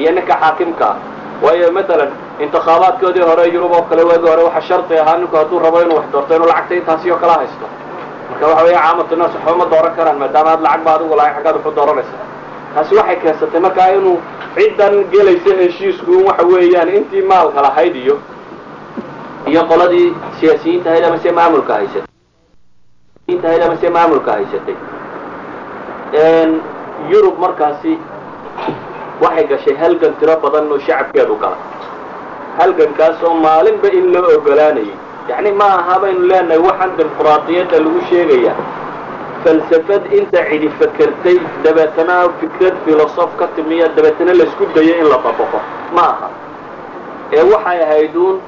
iyo ninka xaakimka. Ah waayo matalan intikhaabaadkoodii hore yurub oo kale waagi hore waxa shardi ahaa ninku hadduu rabo inuu wax doorto inuu lacagta intaasi oo kala haysto marka waxa weya caamatu naas waxba ma dooran karaan maadaama aad lacag ba adigu lahay xaggaad waxu dooranaysa. Taasi waxay keensatay markaa inuu ciddan gelaysa heshiisku waxa weeyaan intii maalka lahayd iyo iyo qoladii siyaasiyiinta ahayd ama se maamulka haysatay. Ahayd ama se maamulka haysatay. Yurub markaasi waxay gashay halgan tiro badan oo shacabkeedu gala. Halgankaas oo maalinba in loo ogolaanayay yacni ma aha baynu leenahay waxaan dimuqraadiyadda lagu sheegaya. Falsafad inta cidi fakertay dabeetana fikrad filosof ka timiya dabeetana la isku dayo in la dabaqo ma aha. Ee waxay ahayd uun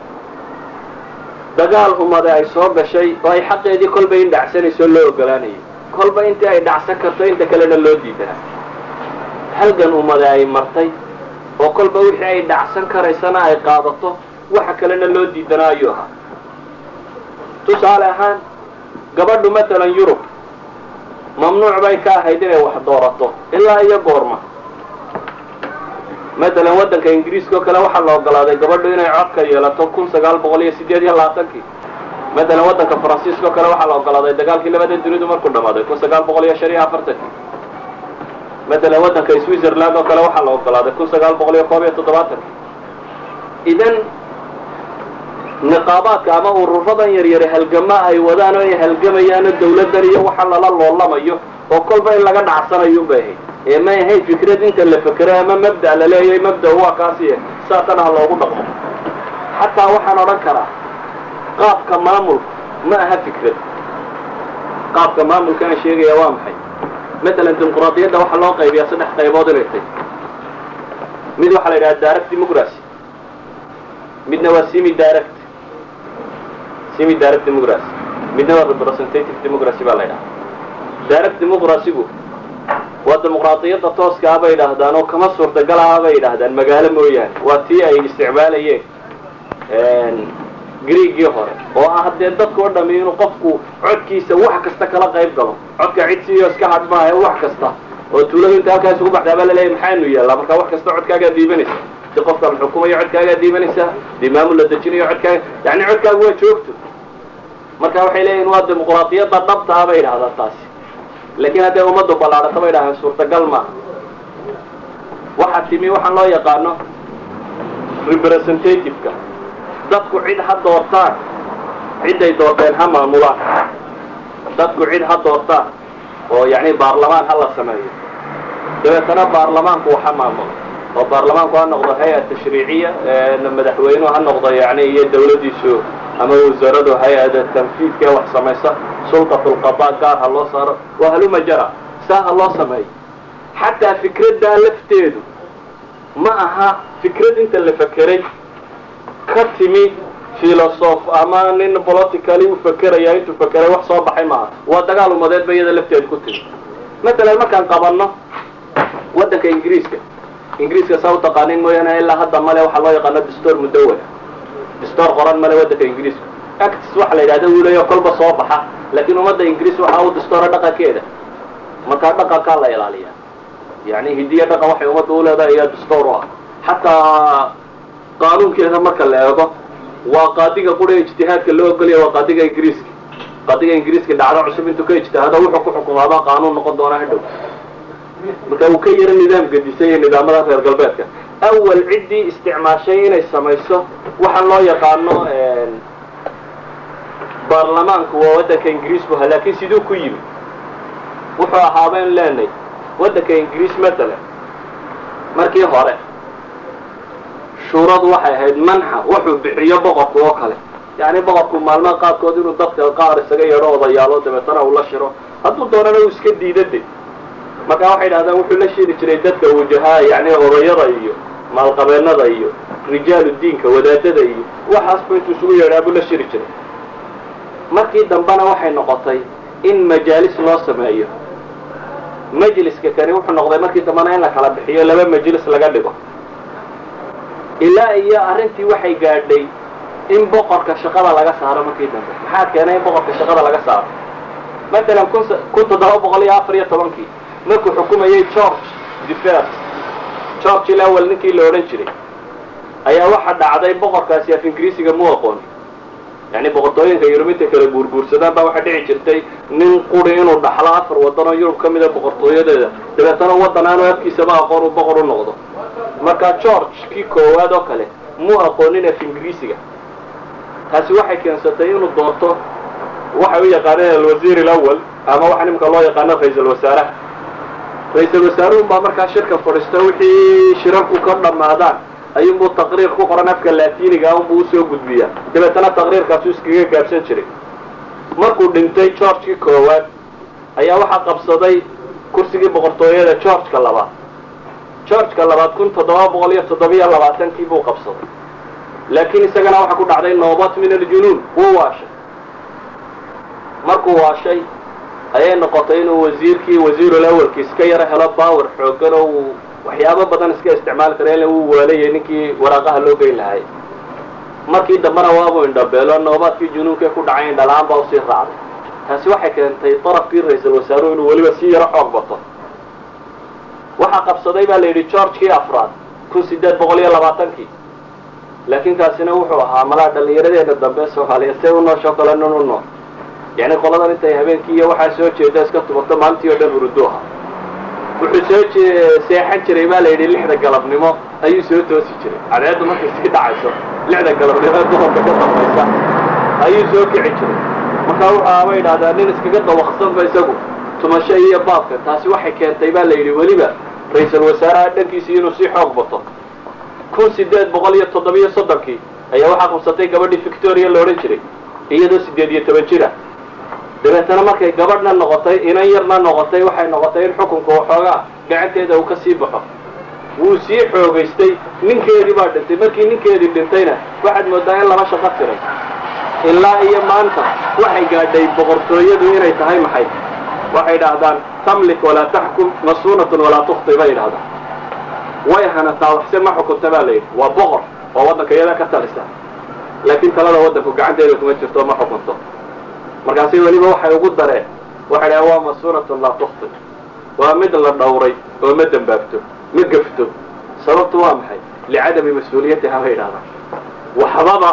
dagaal umade ay soo gashay oo ay xaqeedii kolba in dhacsanayso loo ogolaanayay kolba intii ay dhacsan karto inta kalena loo diidanaa halgan umade ay martay oo kolba wixii ay dhacsan karaysana ay qaadato waxa kalena loo diidanaa ayuu ahaa tusaale ahaan gabadhu matalan yurub mamnuuc bay ka ahayd inay wax doorato ilaa iyo goorma. Matalan waddanka ingiriiska oo kale waxaa la ogolaaday gabadhu inay codka yeelato kun sagaal boqol iyo sideed iyo labaatankii matalan waddanka faransiiska oo kale waxaa la ogolaaday dagaalkii labada dunidu markuu dhamaaday kun sagaal boqol iyo shan iyo afartankii matalan waddanka switzerland oo kale waxaa la ogolaaday kun sagaal boqol iyo koob iyo toddobaatankii idan niqaabaadka ama ururadan yaryare halgama ay wadaan oo ay halgamayaan oo dawladdan iyo waxa lala loolamayo oo kolba in laga dhacsanayo bay ahayd ee may ahayn fikrad inta la fekero ama mabda la leeyahay mabda waa kaasi saatan ha loogu dhaqmo. Xataa waxaan odhan karaa qaabka maamulka ma aha fikrad. Qaabka maamulka aan sheegaya waa maxay? Matalan dimuqraadiyadda waxaa loo qaybiyaa saddex qaybood inay tahy mid waxaa la yidhaha direct democracy midna waa semi direct semi direct democracy. Midna waa representative democracy baa la ydhaha direct democracygu waa dimuqraadiyadda tooska ah bay yidhaahdaan oo kama suurtagal ah bay yidhaahdaan. Magaalo mooyaane. Waa tii ay isticmaalayeen greegii hore. Oo ah dee dadka o dhami inuu qofku codkiisa wax kasta kala qayb galo. Codka cid siiyo iska hadh maaha wax kasta. Oo tuuladu inta halkaas ugu baxdaa baa laleeyahy maxaanu yaallaa marka wax kasta codkaagaa diibanaysa di qofka la xukumayo codkaagaa diibanaysa dii maamul la dejinayo codkaaga? Yani codkaaga waa joogto. Marka waxay leeyihiin waa dimuqraadiyadda dhabta ah bay yidhahdaan taasi. Laakiin hadday ummaddu ballaadhato bay dhahaan suurtagal maaha. Waxaa timi waxaan loo yaqaano representativeka. Dadku cid ha doortaan. Ciday doorteen ha maamulaan. Dadku cid ha doortaan. Oo yacni baarlamaan ha la sameeyo. Dabeetana baarlamaanku wax ha maamulo oo baarlamaanku ha noqdo hay'a tashriiciya madaxweynuhu ha noqdo yani iyo dawladdiisu ama wasaaradu hay'ada tanfiidka wax samaysa. Sultatulqadaa gaar ha loo saaro waa haluma jara. Saa ha loo sameeyo. Xataa fikraddaa lafteedu ma aha fikrad inta la fekeray ka timi filosof ama nin politically u fekeraya intuu fekeray wax soo baxay maaha. Waa dagaal umadeed ba iyada lafteedu ku timi. Matalan markaan qabanno waddanka ingiriiska ingiriiska saa u taqaanin mooyaane ilaa hadda male waxaa loo yaqaano distoor mudawala distoor qoran male waddanka ingiriiska actis waxa la yidhahda wiilayo kolba soo baxa. Laakiin ummadda ingiriis waxa u distoora dhaqankeeda. Markaa dhaqankaa la ilaaliyaa yani hidiya dhaqan waxay ummadda u leedahay ayaa distoor u ah. Xataa qaanuunkeeda marka la eego waa qaadiga qura ijtihaadka loo ogolaya waa qaadiga ingiriiska qaadiga ingiriiska dhacdo cusub intuu ka ijtihaado wuxuu ku xukumaabaa qaanuun noqon doona hadhow marka uu ka yaro nidaam gedisay iyo nidaamada reer galbeedka. Awal ciddii isticmaashay inay samayso waxaan loo yaqaano baarlamaanku waa waddanka ingiriisku ha laakiin siduu ku yimi. Wuxuu ahaa baynu leenahay waddanka ingiriis matalan markii hore shuuradu waxay ahayd manxa wuxuu bixiyo boqorku oo kale. Yacni boqorku maalmaha qaarkood inuu dadka qaar isaga yeedho odayaalo dabeetana uu la shiro. Hadduu doonana uu iska diidade marka waxay dhahdaan wuxuu la shiri jiray dadka wajahaa yani odayada iyo maalqabeennada iyo rijaalu diinka wadaadada iyo waxaasba intuu isugu yeedhaa buu la shiri jiray. Markii dambena waxay noqotay in majaalis loo sameeyo. Majliska kani wuxuu noqday markii dambena in la kala bixiyo laba majlis laga dhigo. Ilaa iyo arrintii waxay gaadhay in boqorka shaqada laga saaro markii dambe. Maxaa keenay in boqorka shaqada laga saaro? Matalan kun toddoba boqol iyo afar iyo tobankii markuu xukumayay george defers george ilawel ninkii la odhan jiray ayaa waxaa dhacday boqorkaasi af ingiriisiga mu aqoon. Yani boqortooyinka yurub intay kala guurguursadaan baa waxaa dhici jirtay nin quri inuu dhaxlo afar waddan oo yurub ka mida boqortooyadeeda. Dabeetana waddan aanu afkiisaba aqoon uu boqor u noqdo. Marka george kii koowaad oo kale mu aqoonin af ingiriisiga. Taasi waxay keensatay inuu doorto waxay u yaqaaneen alwasiir alawal ama waxa nimka loo yaqaano ra'iisul wasaaraha ra'iisul wasaaruhun baa markaa shirka fadhiista wixii shirarku ka dhammaadaan ayuunbuu taqriir ku qoran afka laatiiniga unbuu u soo gudbiyaa. Dabeetana taqriirkaasu iskaga gaabsan jiray. Markuu dhintay georgekii koowaad ayaa waxaa qabsaday kursigii boqortooyada georgeka labaad. Georgeka labaad kun toddoba boqol iyo toddobiyo labaatankii buu qabsaday. Laakiin isagana waxaa ku dhacday noobat min aljunuun wuu waashay. Markuu waashay ayay noqotay inuu wasiirkii wasiirul awalki iska yaro helo power xoogan oo uu waxyaabo badan iska isticmaali kara ila wuu waalayay ninkii waraaqaha loo geyn lahay. Markii dambena waabuu indhabeelo noobaadkii junuunkee ku dhacay indhala-aan baa u sii raacday. Taasi waxay keentay darafkii ra'iisul wasaaruhu inuu weliba sii yaro xoog bato. Waxaa qabsaday baa la yidhi georgekii afraad? Kun sideed boqol iyo labaatankii. Laakiin kaasina wuxuu ahaa malaa dhallinyaradeena dambe soomaaliyeed say u noosho kale nin u nool yacni qoladan intay habeenkii iyo waxaa soo jeeda iska tubato maalintii oo dhan hurudo ahaa. Wuxuu soo seexan jiray baa la yidhi lixda galabnimo ayuu soo toosi jiray. Cadceeddu markay sii dhacayso lixda galabnimo duhurka ka dambaysa ayuu soo kici jiray. Markaa waxaaba yidhahdaa nin iskaga dawaqsanba isagu tumasho iyo baabka. Taasi waxay keentay baa la yidhi weliba ra'iisul wasaaraha dhankiisii inuu sii xoog bato. Kun sideed boqol iyo toddobiyo soddonkii ayaa waxaa qabsatay gabadhii victoria la odhan jiray iyadoo sideed iyo toban jira dabeetana markay gabadhna noqotay inan yarna noqotay waxay noqotay in xukunka waxoogaa gacanteeda uu ka sii baxo. Wuu sii xoogaystay ninkeedii baa dhintay. Markii ninkeedii dhintayna waxaad moodaa in laba shaqo tiray. Ilaa iyo maanta waxay gaadhay boqortooyadu inay tahay maxay? Waxay idhaahdaan tamlik walaa taxkum masuunatun walaa tukhti bay idhahdaan way hanataa waxse ma xukunta baa layidhi waa boqor oo waddanka iyada ka talisa laakiin talada waddanku gacanteeda kuma jirto ma xukunto markaasi weliba waxay ugu dareen. Waxay dhahaan waa masuunatun laa tukhti waa mid la dhawray oo ma dembaabto ma gefto. Sababtu waa maxay? Licadami mas'uuliyatiha bay idhahdaan waxbaba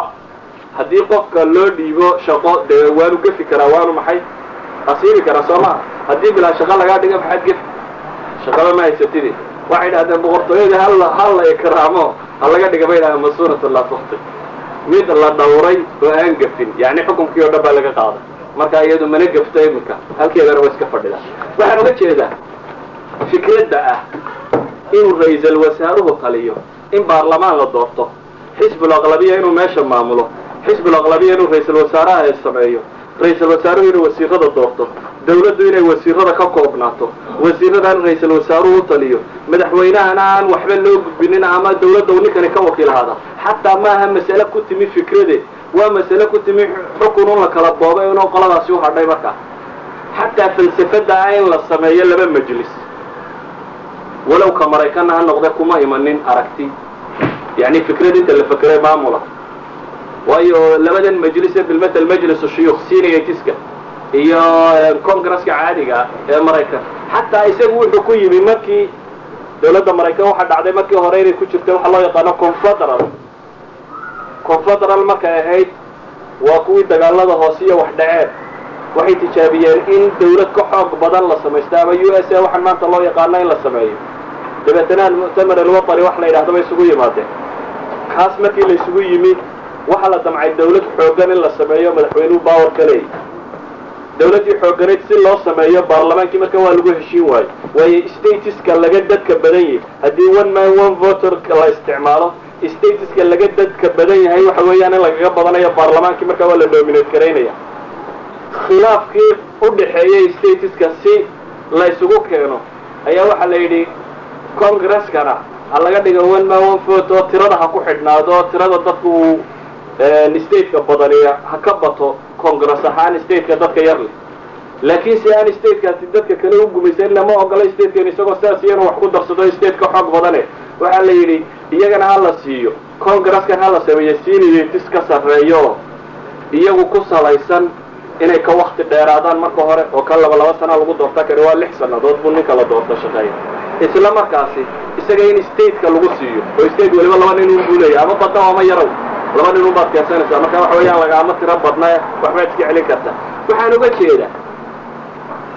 haddii qofka loo dhiibo shaqo dee waanu gefi karaa waanu maxay? Asiibi karaa soo maha haddii bilaa shaqo lagaa dhiga maxaad gefi? Shaqaba ma haysatidi. Waxay idhahdeen boqortooyadii hal hal la ikraamo ha laga dhiga bay idhahdeen masuunatun laa tukhti mid la dhawray oo aan gefin yacni xukunkii oo dhan baa laga qaaday marka iyadu mana gefto iminka. Halkeedana waa iska fadhidaa waxaan uga jeedaa fikradda ah inuu ra'iisul wasaaruhu taliyo in baarlamaan la doorto xisbul aqlabiya inuu meesha maamulo xisbul aqlabiya inuu ra'iisul wasaaraha sameeyo ra'iisul wasaaruhu inuu wasiirada doorto dawladdu inay wasiirada ka koobnaato wasiirada in ra'iisul wasaaruhu taliyo madaxweynahana aan waxba loo gudbinin ama dawladda ninkani ka wakiilhaada xataa maaha masale ku timi fikrade waa masale ku timi xukun un la kala boobay inuu qoladaasi u hadhay markaa xataa falsafada ah in la sameeyo laba majlis. Walow ka maraykanna ha noqde kuma imanin aragti. Yacni fikrad inta la fekeray maamula. Waayo labadan majlise bilmatal majlis shuyuukh senatiska iyo congresska caadiga ee maraykan. Xataa isagu wuxuu ku yimi markii dawladda maraykan waxaa dhacday markii hore inay ku jirta waxa loo yaqaano confederal confederal markay ahayd waa kuwii dagaalada hoose wax dhaceen. Waxay tijaabiyeen in dawlad ka xoog badan la samaysto ama u s a waxaan maanta loo yaqaano in la sameeyo. Dabeetana almu'tamar alwatani wax la yidhahdo bay isugu yimaadeen. Kaas markii la isugu yimi waxaa la damcay dawlad xoogan in la sameeyo madaxweynuhu bawer ka leeyahy dawladdii xooganayd si loo sameeyo baarlamaankii marka waa lagu heshiin waayo waayo statiska laga dadka badan yahay. Haddii one man one voter la isticmaalo statiska laga dadka badan yahay waxa weeyaan in lagaga badanayo baarlamaankii marka waa la dominate garaynaya khilaafkii u dhaxeeyey statiska si la isugu keeno ayaa waxaa la yidhi congreskana ha laga dhigo one man one vote oo tirada ha ku xidhnaado tirada dadku uu stateka badaniya ha ka bato congress ahaan stateka dadka yar leh laakiin si aan statekaasi dadka kale u gumaysan lama ogola statekan isagoo sidaas iyanu wax ku darsado stateka xoog badane. Waxaa la yidhi iyagana ha la siiyo. Congreskan ha la sameeyo seniatis ka sarreeyo. Iyagu ku salaysan inay ka wakti dheeraadaan marka hore oo ka laba laba sana lagu doorta kari waa lix sannadood buu ninka la doorta shaqeeya. Isla markaasi isaga in stateka lagu siiyo oo state weliba laba nin un buu ama badda ama yarow. Laba nin un baad keensanaysaa marka waxa weeyaan lagaama tiro badna waxbaad iska celin kartaa waxaan uga jeedaa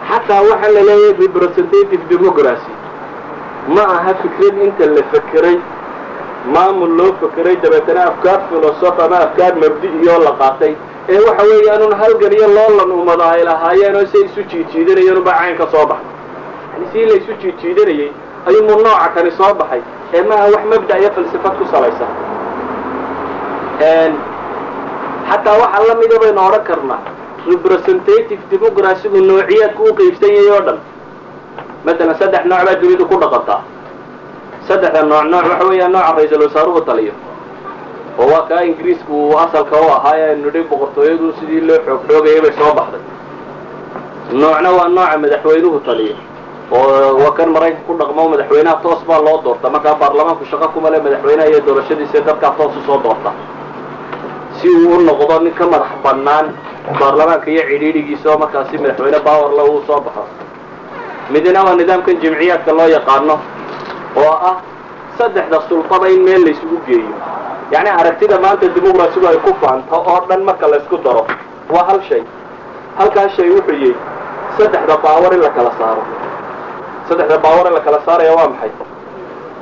xataa waxaa la leeyahay representative democracy. ma aha fikrad inta la fekeray maamul loo fekeray dabeetana afkaar filosof ama afkaar mabdi'iyoo la qaatay ee waxa weeyaanun halgan iyo loolan ummado ay lahaayeen oo say isu jiijiidanayeen unbaa cayn soo baxay yani sii la isu jiijiidanayey ayuunmu nooca kani soo baxay ee maaha wax mabda' iyo falsafad ku salaysan xataa waxaa la mida odhan karnaa representative democracygu noociyaadku u qaybsan yahay oo dhan. Matalan saddex nooc baa dunidu ku dhaqantaa saddexda nooc nooc waxa weeyaa nooca ra'iisul wasaaruhu taliyo. Oo waa kaa ingiriisku uu asalka u ahaa ee nidhi boqortooyadu sidii loo xoog xoogayay bay soo baxday. Noocna waa nooca madaxweynuhu taliyo. Oo waa kan maraykanka ku dhaqmo madaxweynaha toos baa loo doorta. Markaa baarlamaanku shaqo kuma le madaxweynaha iyo doorashadiisa dadkaa toos u soo doorta. Si uu u noqdo nin ka madax bannaan baarlamaanka iyo cidhiidhigiisa oo markaasi madaxweyne bawerle uu soo baxo. Midna waa nidaamkan jimciyaadka loo yaqaano oo ah saddexda sultada in meel laysugu geeyo. Yacni aragtida maanta dimuqrasigu ay ku faanto oo dhan marka laysku daro waa hal shay. Halkaas shay wuxuu yihi saddexda baawar in la kala saaro. Saddexda baawar in la kala saaraya waa maxay?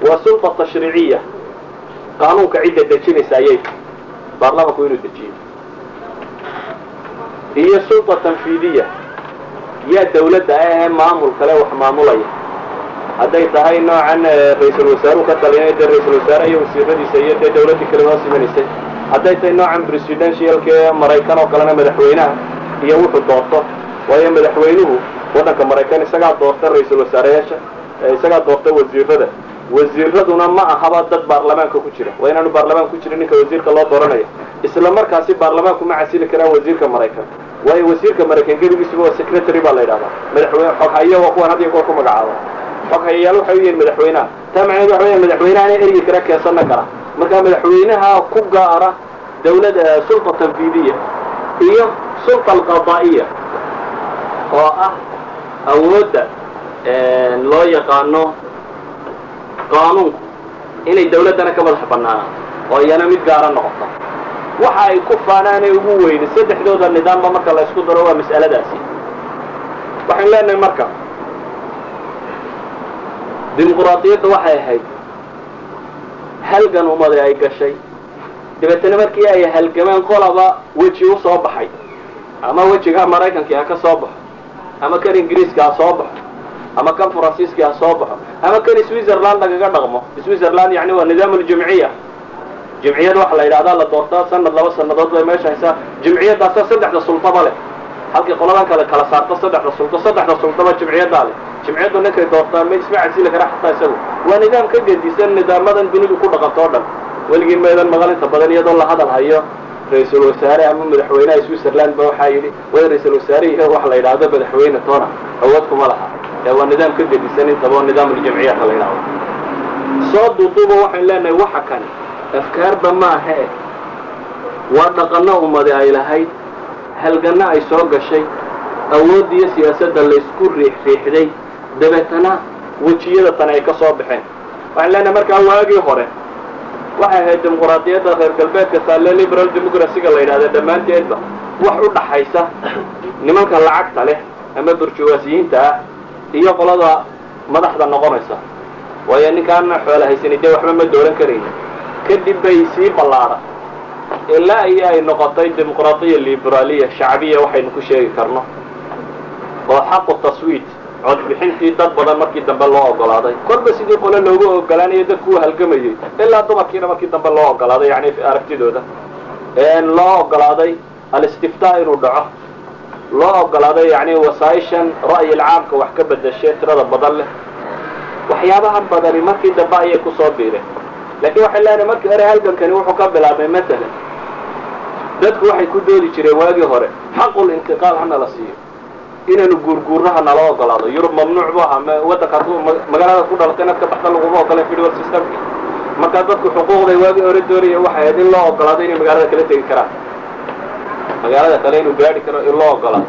Waa sulta tashriiciya qaanuunka cidda dejinaysa ayay baarlamanku inuu dejiyo iyo sulta tanfiidiya. Yaa dawladda ah ee maamul kale wax maamulaya. Hadday tahay noocan ra'iisul wasaaruhu ka taliyana dee ra'isul wasaare iyo wasiiradiisa iyo dee dawladdii kale hoos imanaysay hadday tahay noocan presidentialka ee maraykan oo kalena madaxweynaha iyo wuxuu doorto. Waayo madaxweynuhu waddanka maraykan isagaa doorta ra'iisul wasaareyaasha isagaa doorta wasiirada wasiiraduna ma ahaba dad baarlamaanka ku jira. Waa inaanu baarlamaan ku jirin ninka wasiirka loo dooranayo. Isla markaasi baarlamaanku ma casili karaan wasiirka maraykan. Waayo wasiirka maraykan gebigiisuba waa secretary baa la yidhahdaa. Madaxweyne xoghayo waa kuwan had iyo ku magacaaba. Xoghayayaal waxay u yihiin madaxweynaha taa macneed waxa weya madaxweynahana ergi kara keensana kara. Marka madaxweynaha ku gaara dawladda sulta tanfiidiya iyo sulta alqadaa'iya oo ah awoodda loo yaqaano qaanuunku inay dawladdana ka madax bannaanaan oo iyana mid gaara noqoto. Waxa ay ku faanaanay ugu weyne saddexdooda nidaamba marka la ysku daro waa mas'aladaasi. Waxaynu leenahay marka dimuquraadiyadda waxay ahayd halgan ummadi ay gashay. Dabeetana markii ay halgameen qolaba weji u baxay. Ama wejiga maraykankii ha ka soo baxo ama kan ingiriiska ha soo baxo ama kan faransiiska ha soo baxo ama kan switzerland lagaga dhaqmo. Switzerland yani waa nidaam ljimciya jimciyad waxa la yidhahdaa la doortaa sanad laba sanadood bay meesha haysaa. Jimciyadaasa saddexda sultaba leh. Halkii qoladan kale kala saarto saddexda sulto saddexda sultaba jimciyadaa leh. Jimciyaddu ninkay doortaan ma isma casili kara xataa isagu. Waa nidaam ka gedisan nidaamadan dunidu ku dhaqanto o dhan. Weligii meedan maqalinta badan iyadoo la hadal hayo. Ra'iisul wasaare ama madaxweynaha switzerland ba waxaa yidhi way ra'iisul wasaarihii waxa la yidhaahdo madaxweyne toona. Awood kuma laha waa nidaam ka gedisan intaba oo nidaam uljamciyaadka la yidhahdo soo duuduuba waxaynu leenahay waxa kani afkaarba maaha eh waa dhaqanno ummadi ay lahayd. Halganno ay soo gashay. Awoodda iyo siyaasadda laysku riix riixday. Dabeetana wejiyada tani ay ka soo baxeen. Waxaan leenahay markaa waagii hore waxay ahayd dimuquraadiyadda reer galbeedka taalle liberal democracyga la yidhahda dhammaanteedba wax u dhaxaysa nimanka lacagta leh ama burjuwaasiyiinta ah iyo qolada madaxda noqonaysa. Waayo ninkaana xoola haysani dee waxba ma dooran karayna kadib bay sii ballaadhan ilaa iyo ay noqotay dimuqraadiya liberaaliya shacbiya waxaynu ku sheegi karno. Oo xaqu taswiit codbixintii dad badan markii dambe loo ogolaaday. Korba sidii qole loogu ogolaanayo dadku u halgamayey ilaa dumarkiina markii dambe loo ogolaaday yani aragtidooda. Loo ogolaaday alistiftaa inuu dhaco loo ogolaaday yani wasaaishan ra'yil caamka wax ka bedashe tirada badan leh. Waxyaabahan badani markii dambe ayay ku soo biireen. Laakiin waxay leenahay markii hore halgankani wuxuu ka bilaabmay matalan dadku waxay ku doodi jireen waagii hore xaqul intiqaal hana la siiyo. Inaynu guurguuraha nala ogolaado. Yurub mamnuuc bu ahaa waddankaas magaalada ku dhalatay inaad ka baxda laguma ogola federal systemki markaa dadku xuquuqday waagii hore doonaya waxay ahayd in loo ogolaado inay magaalada kala tegi karaan magaalada kale inuu gaadhi karo loo ogolaado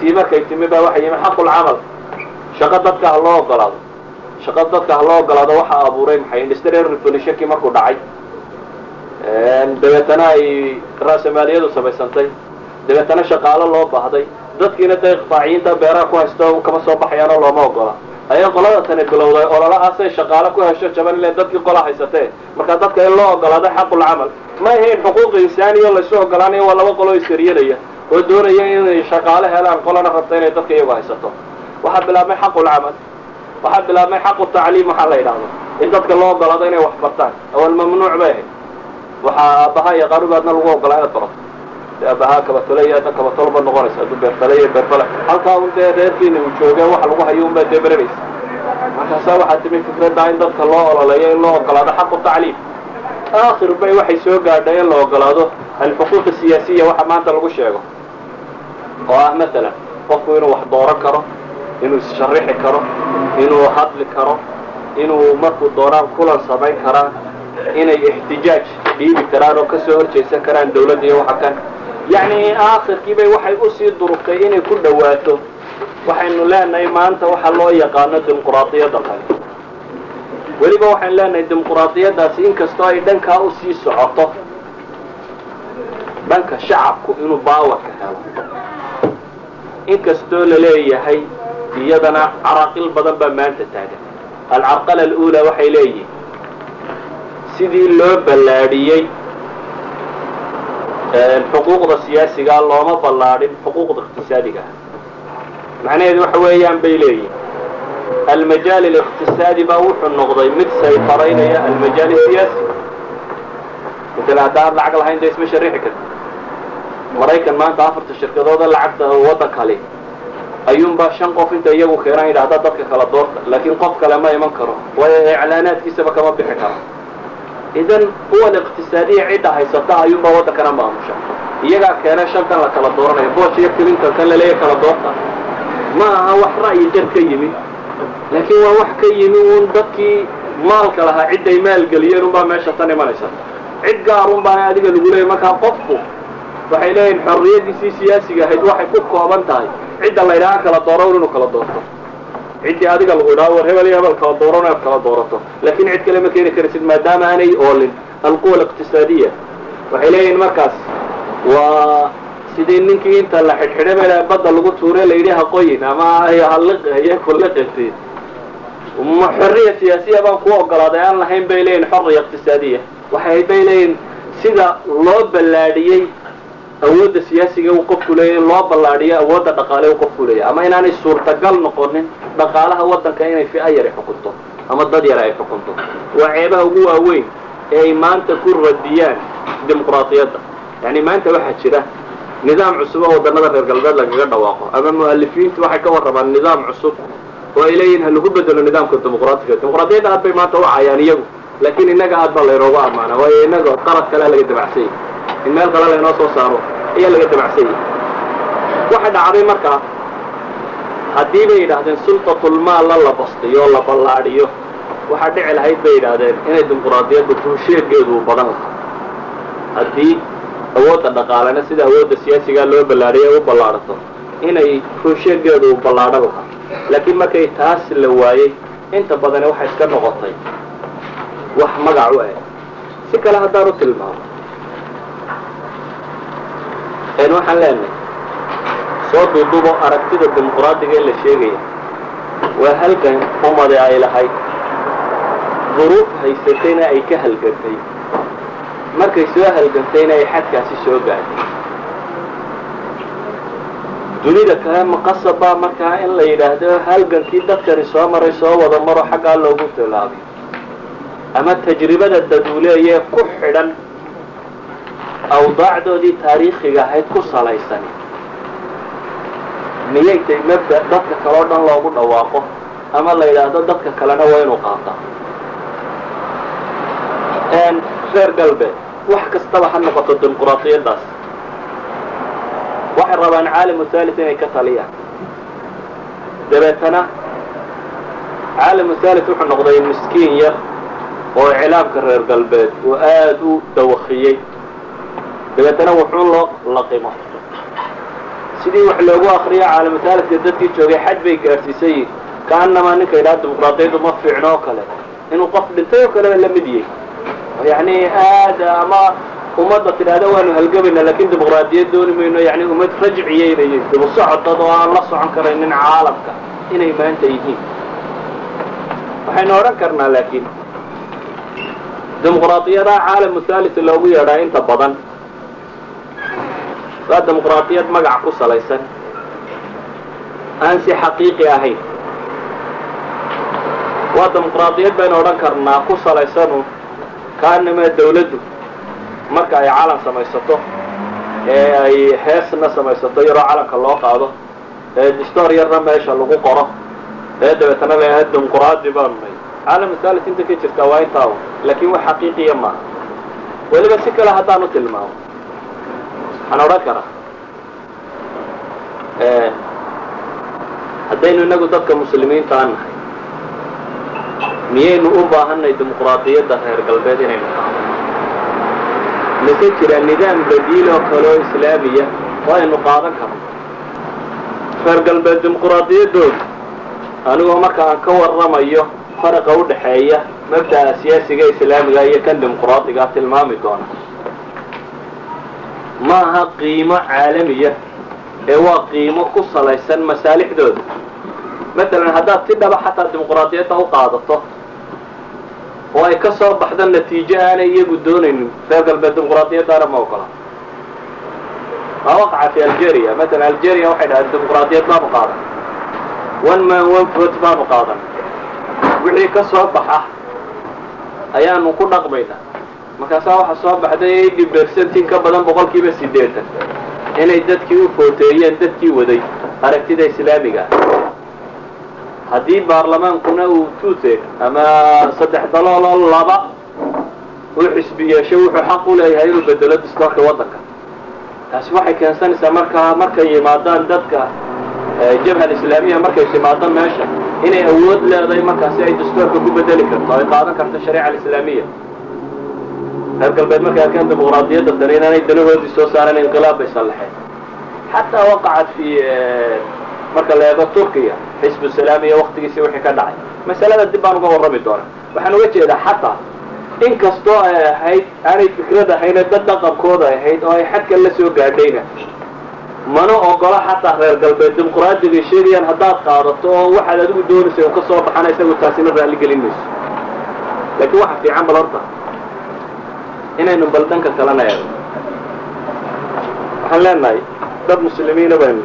tii markay timi baa waxay yimi xaqul camal. Shaqo dadka ha loo ogolaado shaqo dadka ha loo ogolaado waxaa abuuray maxay? Industrial revolutionkii markuu dhacay. Dabeetana ay raasamaaliyadu samaysantay. Dabeetana shaqaalo loo baahday. Dadkiina dee iqtaaciyiinta beeraha ku haysto kama soo baxayaanoo looma ogola ayay qolada tani bilowday ololahaasay shaqaale ku hesho jaban ile dadkii qola haysatee. Marka dadka in loo ogolaado xaqulcamal ma ahayn xuquuq insaaniya laysu ogolaanayo waa laba qoloo iskaryanaya oo doonaya inay shaqaale helaan qolana rabta inay dadka iyagu haysato. Waxaa bilaabmay xaqulcamal waxaa bilaabmay xaqu tacliim waxaa la yidhaahdo. In dadka loo ogolaado inay wax bartaan. Awal mamnuuc bay ahayd. Waxaa aabbaha iyo qarubaadna lagu ogolaa inaad barato aabbahaa kabatole adna kabatolba noqonaysa hadduu beerfale iyo halkaa un dee reerkiina uu joogeen wax lagu hayo unbaa dee beranaysa markaasaa waxaa timi fikradda in dadka loo ololeeyo in loo ogolaado xaqu tacliim aakhir bay waxay soo gaadhay in la ogolaado alxuquuq siyaasiya waxa maanta lagu sheego. Oo ah masalan qofku inuu wax dooran karo inuu issharixi karo inuu hadli karo inuu markuu doonaan kulan samayn karaan inay ixtijaaj dhiibi karaan oo ka soo horjeesan karaan dawladda iyo waxa kan yacni aakhirkiibay waxay u sii durugtay inay ku dhawaato waxaynu leenahay maanta waxa loo yaqaano dimuquraadiyadda kale weliba waxaynu leenahay dimuquraadiyaddaasi inkastoo ay dhankaa u sii socoto. Dhanka shacabku inuu baawarka helo. Inkastoo la leeyahay iyadana caraaqil badan baa maanta taagan. Alcarqala aluulaa waxay leeyihiin sidii loo ballaadhiyey xuquuqda siyaasigaa looma ballaadhin xuquuqda iqtisaadiga. Ah macnaheedu waxa weeyaan bay leeyihiin almajaal aliqtisaadi baa wuxuu noqday mid saytaraynaya almajaal siyaasi. Maala haddaan lacag lahayn dee isma sharixi karti maraykan maanta afarta shirkadooda lacagta waddan kale ayuunbaa shan qof inta iyagu keenaan yidhahda dadka kala doorta. Laakiin qof kale ma iman karo. Waayo iclaanaadkiisaba kama bixi karo idan kuwan iqtisaadiya cidda haysata ayuunbaa waddankana maamusha. Iyagaa keena shantan la kala dooranayo booj iyo clinton kan laleeya kala doorta. Ma aha wax ra'yi dad ka yimi. Laakiin waa wax ka yimi uun dadkii maalka lahaa cidday maalgeliyeen unbaa meesha tan imanaysa. Cid gaarun baana adiga lagu leeyay markaa qofku waxay leeyihiin xorriyadiisii siyaasiga ahayd waxay ku kooban tahay. Cidda la ydhaha kala dooro inuu kala doorto ciddii adiga lagu idhaha war hebel hebel kala dooran inaad kala doorato. Laakiin cid kale ma keeni karaysid maadaama aanay oolin. Alquwa aliqtisaadiya waxay leeyihiin markaas waa sidii ninkii inta la xidhxidhay meel badda lagu tuuray layidhi haqoyin ama ma xorriya siyaasiya baan ku ogolaaday aan lahayn bay leeyihiin xorriya iqtisaadiya waxay bay leeyihiin sida loo ballaadhiyey awoodda siyaasiga uu qofku leeyahy in loo ballaadhiyo awoodda dhaqaale uu qofku leeyahy ama inaanay suurtagal noqonin dhaqaalaha waddanka inay fi'a yari xukunto ama dad yar ay xukunto. Waa ceebaha ugu waaweyn ee ay maanta ku radiyaan dimuqraadiyadda. Yani maanta waxaa jira nidaam cusub oo waddanada reer galbeed lagaga dhawaaqo ama mu'alifiintu waxay ka warramaan nidaam cusub oo ay leeyihiin ha lagu bedelo nidaamka dimuqraatiga dimuqraadiyadda aad bay maanta u cayaan iyagu laakiin innaga aad baa laynoogu ammaana waayo innaga qalad kalea laga dabacsanyay in meel kale laynoo soo saaro ayaa laga dabacsanyay waxa dhacday markaa haddii bay yidhaahdeen sultatulmaalla la bastiyo o la ballaadhiyo. Waxaa dhici lahayd bay yidhaahdeen inay dimuqraadiyadda buusheegeedu u badan lahaa. Haddii awoodda dhaqaalena sida awoodda siyaasigaa loo ballaadhiyo u ballaadhato inay ruusheegeedu u ballaadhan lahaa. Laakiin markay taas la waayey inta badani waxay iska noqotay wax magac u eg si kale haddaan u tilmaamo n waxaan leenahay soo duudubo aragtida dimuqraadiga ee la sheegaya waa halgan umade ay lahayd duruuf haysatayna ay ka halgantay markay soo halgantayna ay xadkaasi soo gaadhay. Dunida kale maqasab baa markaa in la yidhaahdo halgankii dadkani soo maray soo wada maro xaggaa loogu tilaabiyo ama tajribada daduuleeyee ku xidhan awdaacdoodii taariikhiga ahayd ku salaysan miyay tay mabda dadka kale o dhan loogu dhawaaqo ama la yidhaahdo dadka kalena waa inuu qaataa reer galbeed wax kastaba ha noqoto dimuqraadiyaddaas waxay rabaan caalamu thalit inay ka taliyaan. Dabeetana caalamu thalit wuxuu noqday miskiin yar oo iclaamka reer galbeed uu aada u dawakiyey dabeetana wuxuun loo laqimo sidii wax loogu akriyo caalamu thaalitka dadkii joogay xaj bay gaadhsiisan yihiin kaanamaa ninka yidhaha dimuqraadiyaddu ma fiicno oo kale. Inuu qof dhintay oo kale la mid yahay. Yani aada ama ummadda tidhaahda waanu halgabayna laakiin dimuqraadiyad dooni mayno yani ummad rajciyeynayay dibu socodad oo aan la socon karaynin caalamka inay maanta yihiin. Waxaynu odhan karnaa laakiin dimuqraadiyadaha caalamu thalit loogu yeedhaa inta badan waa dimuqraadiyad magac ku salaysan. Aan si xaqiiqi ahayn. Waa dimuqraadiyad baynu odhan karnaa ku salaysanu kaanima dawladdu marka ay calan samaysato ee ay heesna samaysato yaroo calanka loo qaado ee distoor yarna meesha lagu qoro. Ee dabeetana la dimuqraadi baanu nay caalamu thalit inta ka jirta waa intaa laakiin wax xaqiiqiya maaha. Weliba si kale haddaanu tilmaamo waxaan odhan karaa haddaynu inagu dadka muslimiinta aan miyaynu u baahanay dimuqraadiyadda reer galbeed inaynu qaado mase jira nidaam badiil oo kale oo islaamiya oo aynu qaadan karno? Reer galbeed dimuqraadiyaddooda anigoo marka aan ka warramayo faraqa u dhaxeeya mabda'a siyaasiga islaamiga iyo kan dimuqraadigaa tilmaami doona maaha qiimo caalamiya ee waa qiimo ku salaysan masaalixdooda. Matalan haddaad si dhaba xataa dimuqraadiyadda u qaadato oo ay ka soo baxdo natiijo aanay iyagu doonaynin reer galbeed dimuqraadiyaddaana ma ogola. Maa waqaca fi algeria. Matalan algeria waxay dhahdeen dimuqraadiyad baanu qaadan. One man one vote baanu qaadan. Wixii ka soo baxa ayaanu ku dhaqmaynaa markaasaa waxaa soo baxday eighty percent in ka badan boqol kiiba siddeetan inay dadkii u footeeyeen dadkii waday aragtida islaamiga. Haddii baarlamaankuna uu tuute ama saddex dalooloo laba uu xisbi yeesho wuxuu xaq u leeyahay inuu bedelo distoorka waddanka. Taasi waxay keensanaysaa markaa markay yimaadaan dadka jabha alislaamiya markay timaado meesha inay awood leedahay markaasi ay dastuurka ku bedeli karto ay qaadan karto shariica alislaamiya reer galbeed markay arkeen dimuqraadiyadda dani inaanay danahoodii soo saareen inqilaab bay sallaxeen xataa waqacat fi marka la eego turkiya xisbu salaamiya waktigiisii wixii ka dhacay masalada dib baan uga warrami doonaa waxaan uga jeedaa xataa in kastoo ay ahayd aanay fikrad ahayn dad dhaqankooda ahayd oo ay xadkan la soo gaadhayna mana ogola xataa reer galbeed dimuqraadiga sheegayaan haddaad qaadato oo waxaad adigu doonaysa u ka soo baxana isagu taasina raalli gelin mayso laakiin waxa fiican bal horta inaynu bal dhanka kalena eego waxaan leenahay dad muslimiina baynu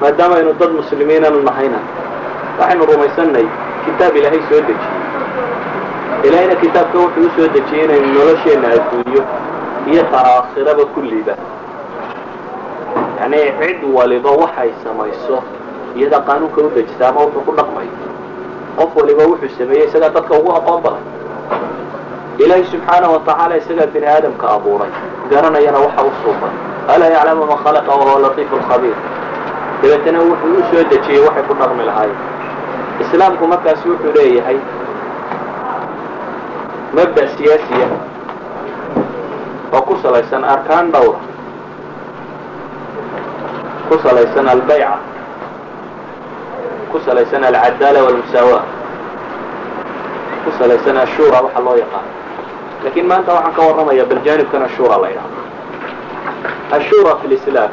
maadaama aynu dad muslimiinanu nahayna waxaynu rumaysannahay kitaab ilaahay soo dejiyey. Ilaahayna kitaabka wuxuu u dejiyey inaynu nolosheenna adduunyo iyo taraakhiraba kulliba yacni cid waliba waxay samayso iyada qaanuunka u ama wuxuu ku dhaqmayo qof waliba wuxuu sameeyey isagaa dadka ugu aqoon badan ilaahay subxaanahu watacaala isagaa bini aadamka abuuray garanayana waxa u alaa yaclamu man khalaqa wahuwa latiifu lkhabiir dabeetana wuxuu u dejiyey waxay ku dhaqmi lahaayeen islaamku markaasi wuxuu leeyahay mabda siyaasiya oo ku salaysan arkaan dhowra ku salaysan albayca ku salaysan alcadaala walmusaawa ku salaysan ashura waxa loo yaqaano laakiin maanta waxaan ka warramaya baljanibkan ashura la ydhahdo ashura fi lislaam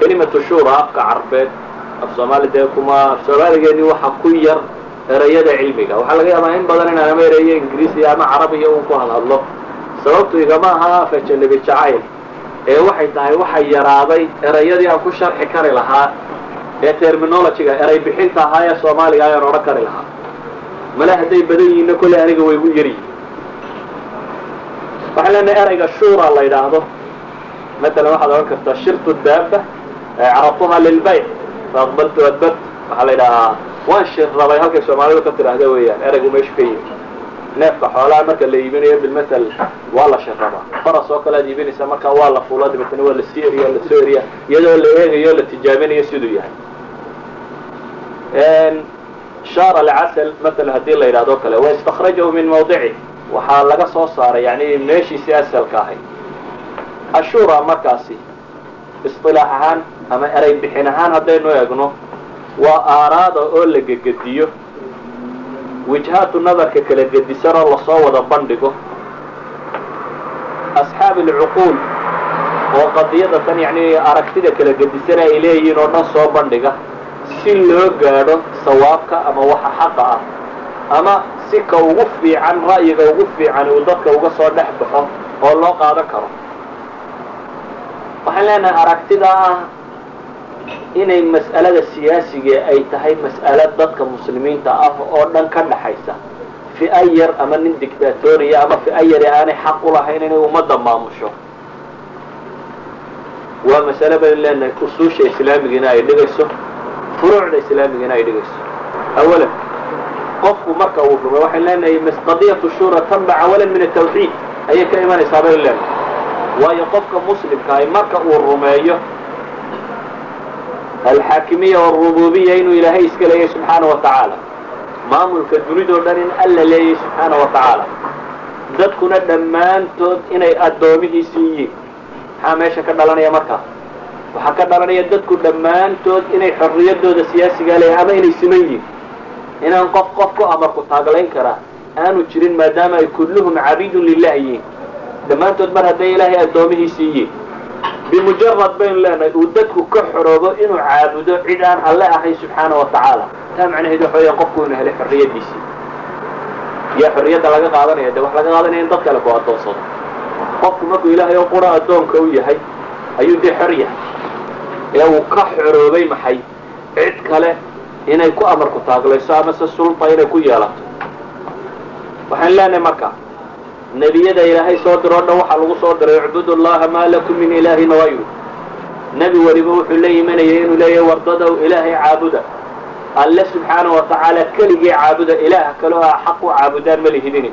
kelimatu shura afka carbeed af soomaali dee kuma af soomaaligeeni waxa ku yar erayada cilmiga. Waxaa laga yaabaa in badan inaan ama erayo ingiriisiya ama carabiya un ku hadhadlo sababtu igama aha afajanabi jacayl ee waxay tahay waxay yaraaday erayadii aan ku sharxi kari lahaa. Ee terminologyga eray bixinta ahaa ee soomaaliga ayaan odhan kari lahaa. Male hadday badan yihiinna kolley aniga way gu yaryihin waxaan leenahay erayga shura la yidhaahdo. Matalan waxaad odhan kartaa shirtu daaba carabtuha lilbayc faaqbaltu adbart waxaa la yidhahaa waan shir rabay. Halkay soomaalidu ka tidhaahda weeyaan eraygu meeshu ka yimi neefka xoolaha marka la iibinayo bilmatal waa la shirrabaa faras oo kale iibinaysa markaa waa la fuula dabeetana waa la sii eriya la soo eriya iyadoo la eegayo la tijaabinayo siduu yahay. Shaar alcasal maala haddii la yidhahdo kale wa istakrajahu min mawdici waxaa laga soo saaray yani meeshiisii asalka ahayd. Ashura markaasi isilaax ahaan ama eray bixin ahaan haddaynu eegno waa aaraada oo la gegediyo. Wijhaatu nadarka kala gedisan oo la soo wada bandhigo. Asxaab alcuquul oo qadiyada tan yani aragtida kala gedisan ay leeyihiin oo dhan soo bandhiga si loo gaadho sawaabka ama waxa xaqa ah. Ama si ka ugu fiican ra'yiga ugu fiican uu dadka uga soo dhex baxo oo loo qaadan karo. Waxaan leenahay aragtida ah inay mas'alada siyaasiga ay tahay mas'alo dadka muslimiinta ah oo dhan ka dhaxaysa. Fi'a yar ama nin dictatoriya ama fi'a yari aanay xaq u lahayn inay ummadda maamusho. Waa masale baynu leenahay usuusha islaamigina ay dhigayso furuucda islaamigina ay dhigayso. Awalan qofku marka uu rumay waxaynu leenahay qadiyatu shura tanbac awalan min atawxiid ayay ka imanaysaa baynu leenahay waayo qofka muslimkaahi marka uu rumeeyo alxaakimiya walrububiya inuu ilaahay iska leeyahay subxaana wa maamulka dunidoo dhan in alla leeyahay subxaana wa dadkuna dhammaantood inay addoomihiisi yihiin. Maxaa meesha ka dhalanaya markaa waxaa ka dhalanaya dadku dhammaantood inay xorriyadooda siyaasigaa leeyahay ama inay siman yihiin inaan qof qof ku amarku taaglayn karaa aanu jirin maadaama ay kulluhum cabiidun lilah yihiin dhammaantood mar hadday ilaahay addoomihiisii yihiin bimujarad baynu leenahay uu dadku ka xoroobo inuu caabudo cid aan alle ahayn subxaana wa tacaala. Taa macnaheedu waxa weeyaan qofku inuu helay xorriyaddiisii. Yaa xorriyadda laga qaadanaya dee wax laga qaadanaya in dad kale ku addoonsado qofku markuu ilaahay oo qura addoonka u yahay ayuu dee xor yahay. Ee uu ka xoroobay maxay? Cid kale inay ku amarku taaglayso amase sulta inay ku yeelato. Waxaan leenahay marka nebiyada ilaahay soo diroo dhan waxaa lagu soo diray icbudu llaha maa lakum min ilaahin hayru nebi weliba wuxuu la imanayay inuu leeyahay wardadow ilaahay caabuda. Alle subxaana wa tacaala keligii caabuda ilaah kale oo a xaq u caabudaan ma lihidini.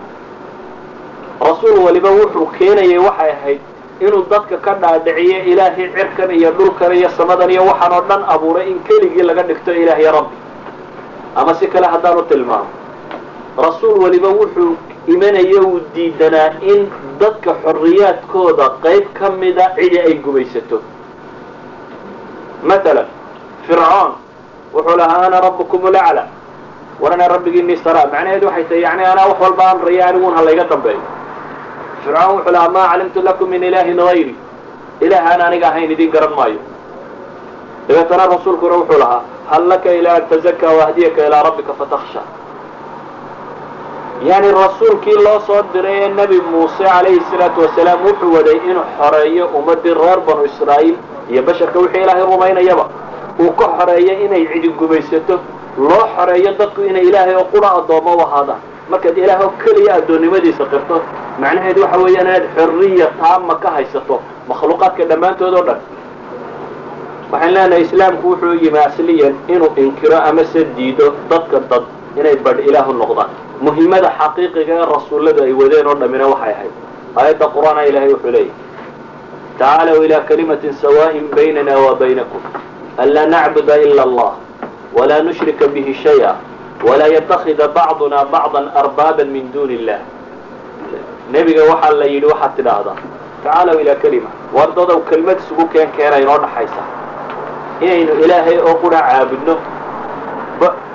Rasuul waliba wuxuu keenayay waxay ahayd inuu dadka ka dhaadhiciyo ilaahay cirkan iyo dhulkan iyo samadan iyo waxaan oo dhan abuuray in keligii laga dhigto ilaahay rabbi ama si kale haddaan u tilmaamo. Rasuul waliba wuxuu imanayo uu diidanaa in dadka xorriyaadkooda qayb ka mida cidi ay gumaysato. Matalan fircoon wuxuu lahaa ana rabbukum ulacla war anaa rabbigiinii saraa. Macnaheedu waxay tahay yani anaa wax walba amraya aniguun ha dambeeyo fircoon wuxuu lahaa maa calimtu lakum min ilaahin hayri ilaah aan aniga ahayn idiin garan maayo. Dabeetana rasuulkuna wuxuu lahaa hal ilaa an tazakka waahdiyaka ilaa rabbika fatakhsha yani rasuulkii loo soo diray ee nebi muuse calayhi salaatu wasalaam wuxuu waday inuu xoreeyo ummadii reer banu israa'iil iyo basharka wixii ilaahay rumaynayaba uu ka xoreeyo inay cidi gumaysato loo xoreeyo dadku inay ilaahay oo qura addoommo u ahaadaan markaad ilaah oo keliya addoonnimadiisa qirto macnaheedu waxa weeyaan inaad xorriya taama ka haysato makhluuqaadka dhammaantood oo dhan waxaan leenahay islaamku wuxuu yimi asliyan inuu inkiro amase diido dadka dad inay badh ilaahu noqdaan. Muhiimada xaqiiqiga ee rasuulladu ay wadeen oo dhammina waxay ahayd. Aayadda qur'aana ilaahay wuxuu leeyahy tacaalow ilaa kalimatin sawaaءin baynana wa baynakum anlaa nacbuda ila allah walaa nushrika bihi shaya walaa yatakida bacduna bacda arbaaban min duuni illah. Nebiga waxaa la yidhi waxaad tidhaahdaa tacaalow ilaa kelima wardadow kelmad isugu keen keena inoo dhaxaysa inaynu ilaahay oo qura caabudno.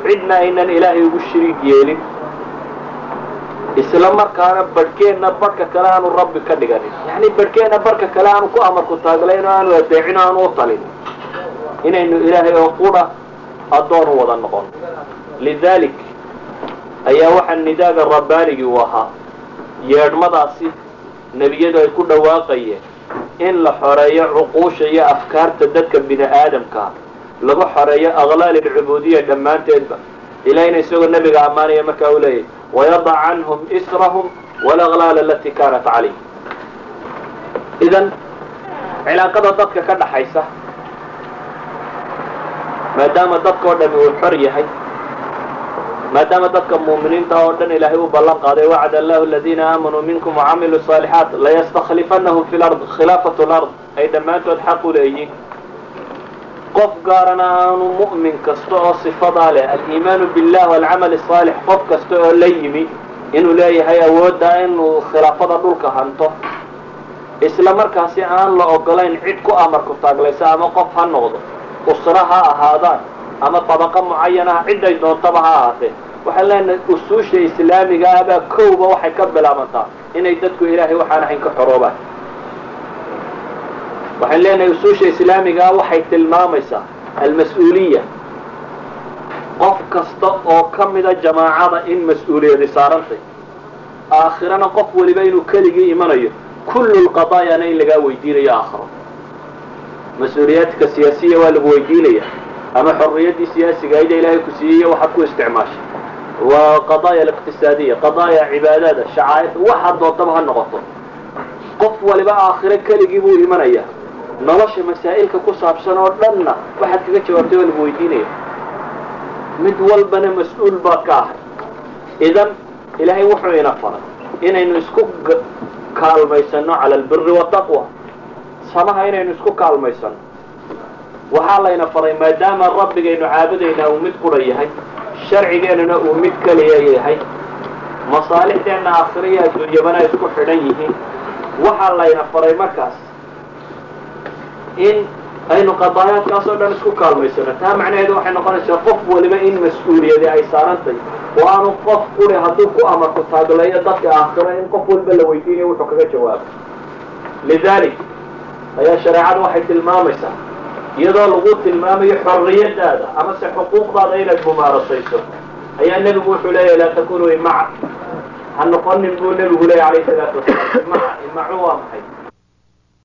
Cidna aynan ilaahay ugu shiriig yeelin. Isla markaana badhkeenna barhka kale aanu rabbi ka dhiganin. Yacni badhkeenna barhka kale aanu ku amarku taaglayn oo aanu adeecin o aanu u talin. Inaynu ilaahay oo qura addoon wada noqon. Lidalik ayaa waxaa nidaaga rabbaanigii u ahaa. Yeedhmadaasi nebiyadu ay ku dhawaaqayeen in la xoreeyo cuquusha iyo afkaarta dadka bini aadamkaa lagu xoreeyo aqlaal alcubuudiya dhammaanteedba. Ilahayna isagoo nebiga ammaanaya markaa uu leeyahy wayadac canhum israhum walaglaal alatii kaanat calayh idan cilaaqada dadka ka dhaxaysa maadaama dadka dhami uu xor yahay maadaama dadka muuminiinta oo dhan ilaahay u ballan qaaday wacd allahu aladiina aamanuu minkum wacamiluu saalixaat layastaklifanahum fi lard khilaafatu lard. Ay dhammaantood xaq u leeyihiin qof gaarana aanu mu'min kasta oo sifadaa leh aliimaanu billah walcamal asaalix qof kasta oo la yimi inuu leeyahay awoodda inuu khilaafada dhulka hanto. Isla markaasi aan la ogolayn cid ku amarku taaglaysa ama qof ha noqdo usra ha ahaadaan ama dabaqo mucayan ah ciday doontaba ha ahaatee. Waxaan leenahay usuusha islaamiga ah kowba waxay ka bilaabantaa inay dadku ilaahay waxaan ahayn ka xoroobaan waxaan leenahay usuusha islaamiga ah waxay tilmaamaysaa almas-uuliya qof kasta oo ka mida jamaacada in mas'uuliyadi saarantay aakhirana qof waliba inuu keligii imanayo kullu lqadaayana in lagaa weydiinayo aakhiro. Mas'uuliyaadka siyaasiya waa lagu weydiinaya ama xorriyaddii siyaasiga ayda ilaahay ku siiyey waxaad ku isticmaashay. Waa qadaaya aliqtisaadiya qadaaya cibaadada shacaa'irta waxaad doontaba ha noqoto. Qof waliba aakhiro keligii buu imanaya. Nolosha masaa'ilka ku saabsan oo dhanna waxaad kaga jawaabtay waa lagu weydiinaya. Mid walbana mas'uul baad ka ahay idan ilaahay wuxuu ina faray inaynu isku kaalmaysano cala albiri wataqwa samaha inaynu isku kaalmaysano waxaa layna faray maadaama rabbigaynu caabudaynaa uu mid qura yahay sharcigeennuna uu mid keliya yahay masaalixdeenna aakhiro iyo adduunyabana isku xidhan yihiin. Waxaa layna faray markaas in aynu qadaayaadkaas oo dhan isku kaalmaysano. Taa macnaheedu waxay noqonaysaa qof waliba in mas'uuliyadi ay saarantay oo aanu qof quri hadduu ku amarku taagleeyo dadka aakhiro in qof walba la weydiinayo wuxuu kaga jawaabo lidalik ayaa shareecadu waxay tilmaamaysaa iyadoo lagu tilmaamayo xorriyadaada amase xuquuqdaada inaad mumaarasayso ayaa nebigu wuxuu leeyahy laa takunuu imaca ha noqonin buu nebigu leeya alayh salaatu wasalaam imaca imacu waa maxay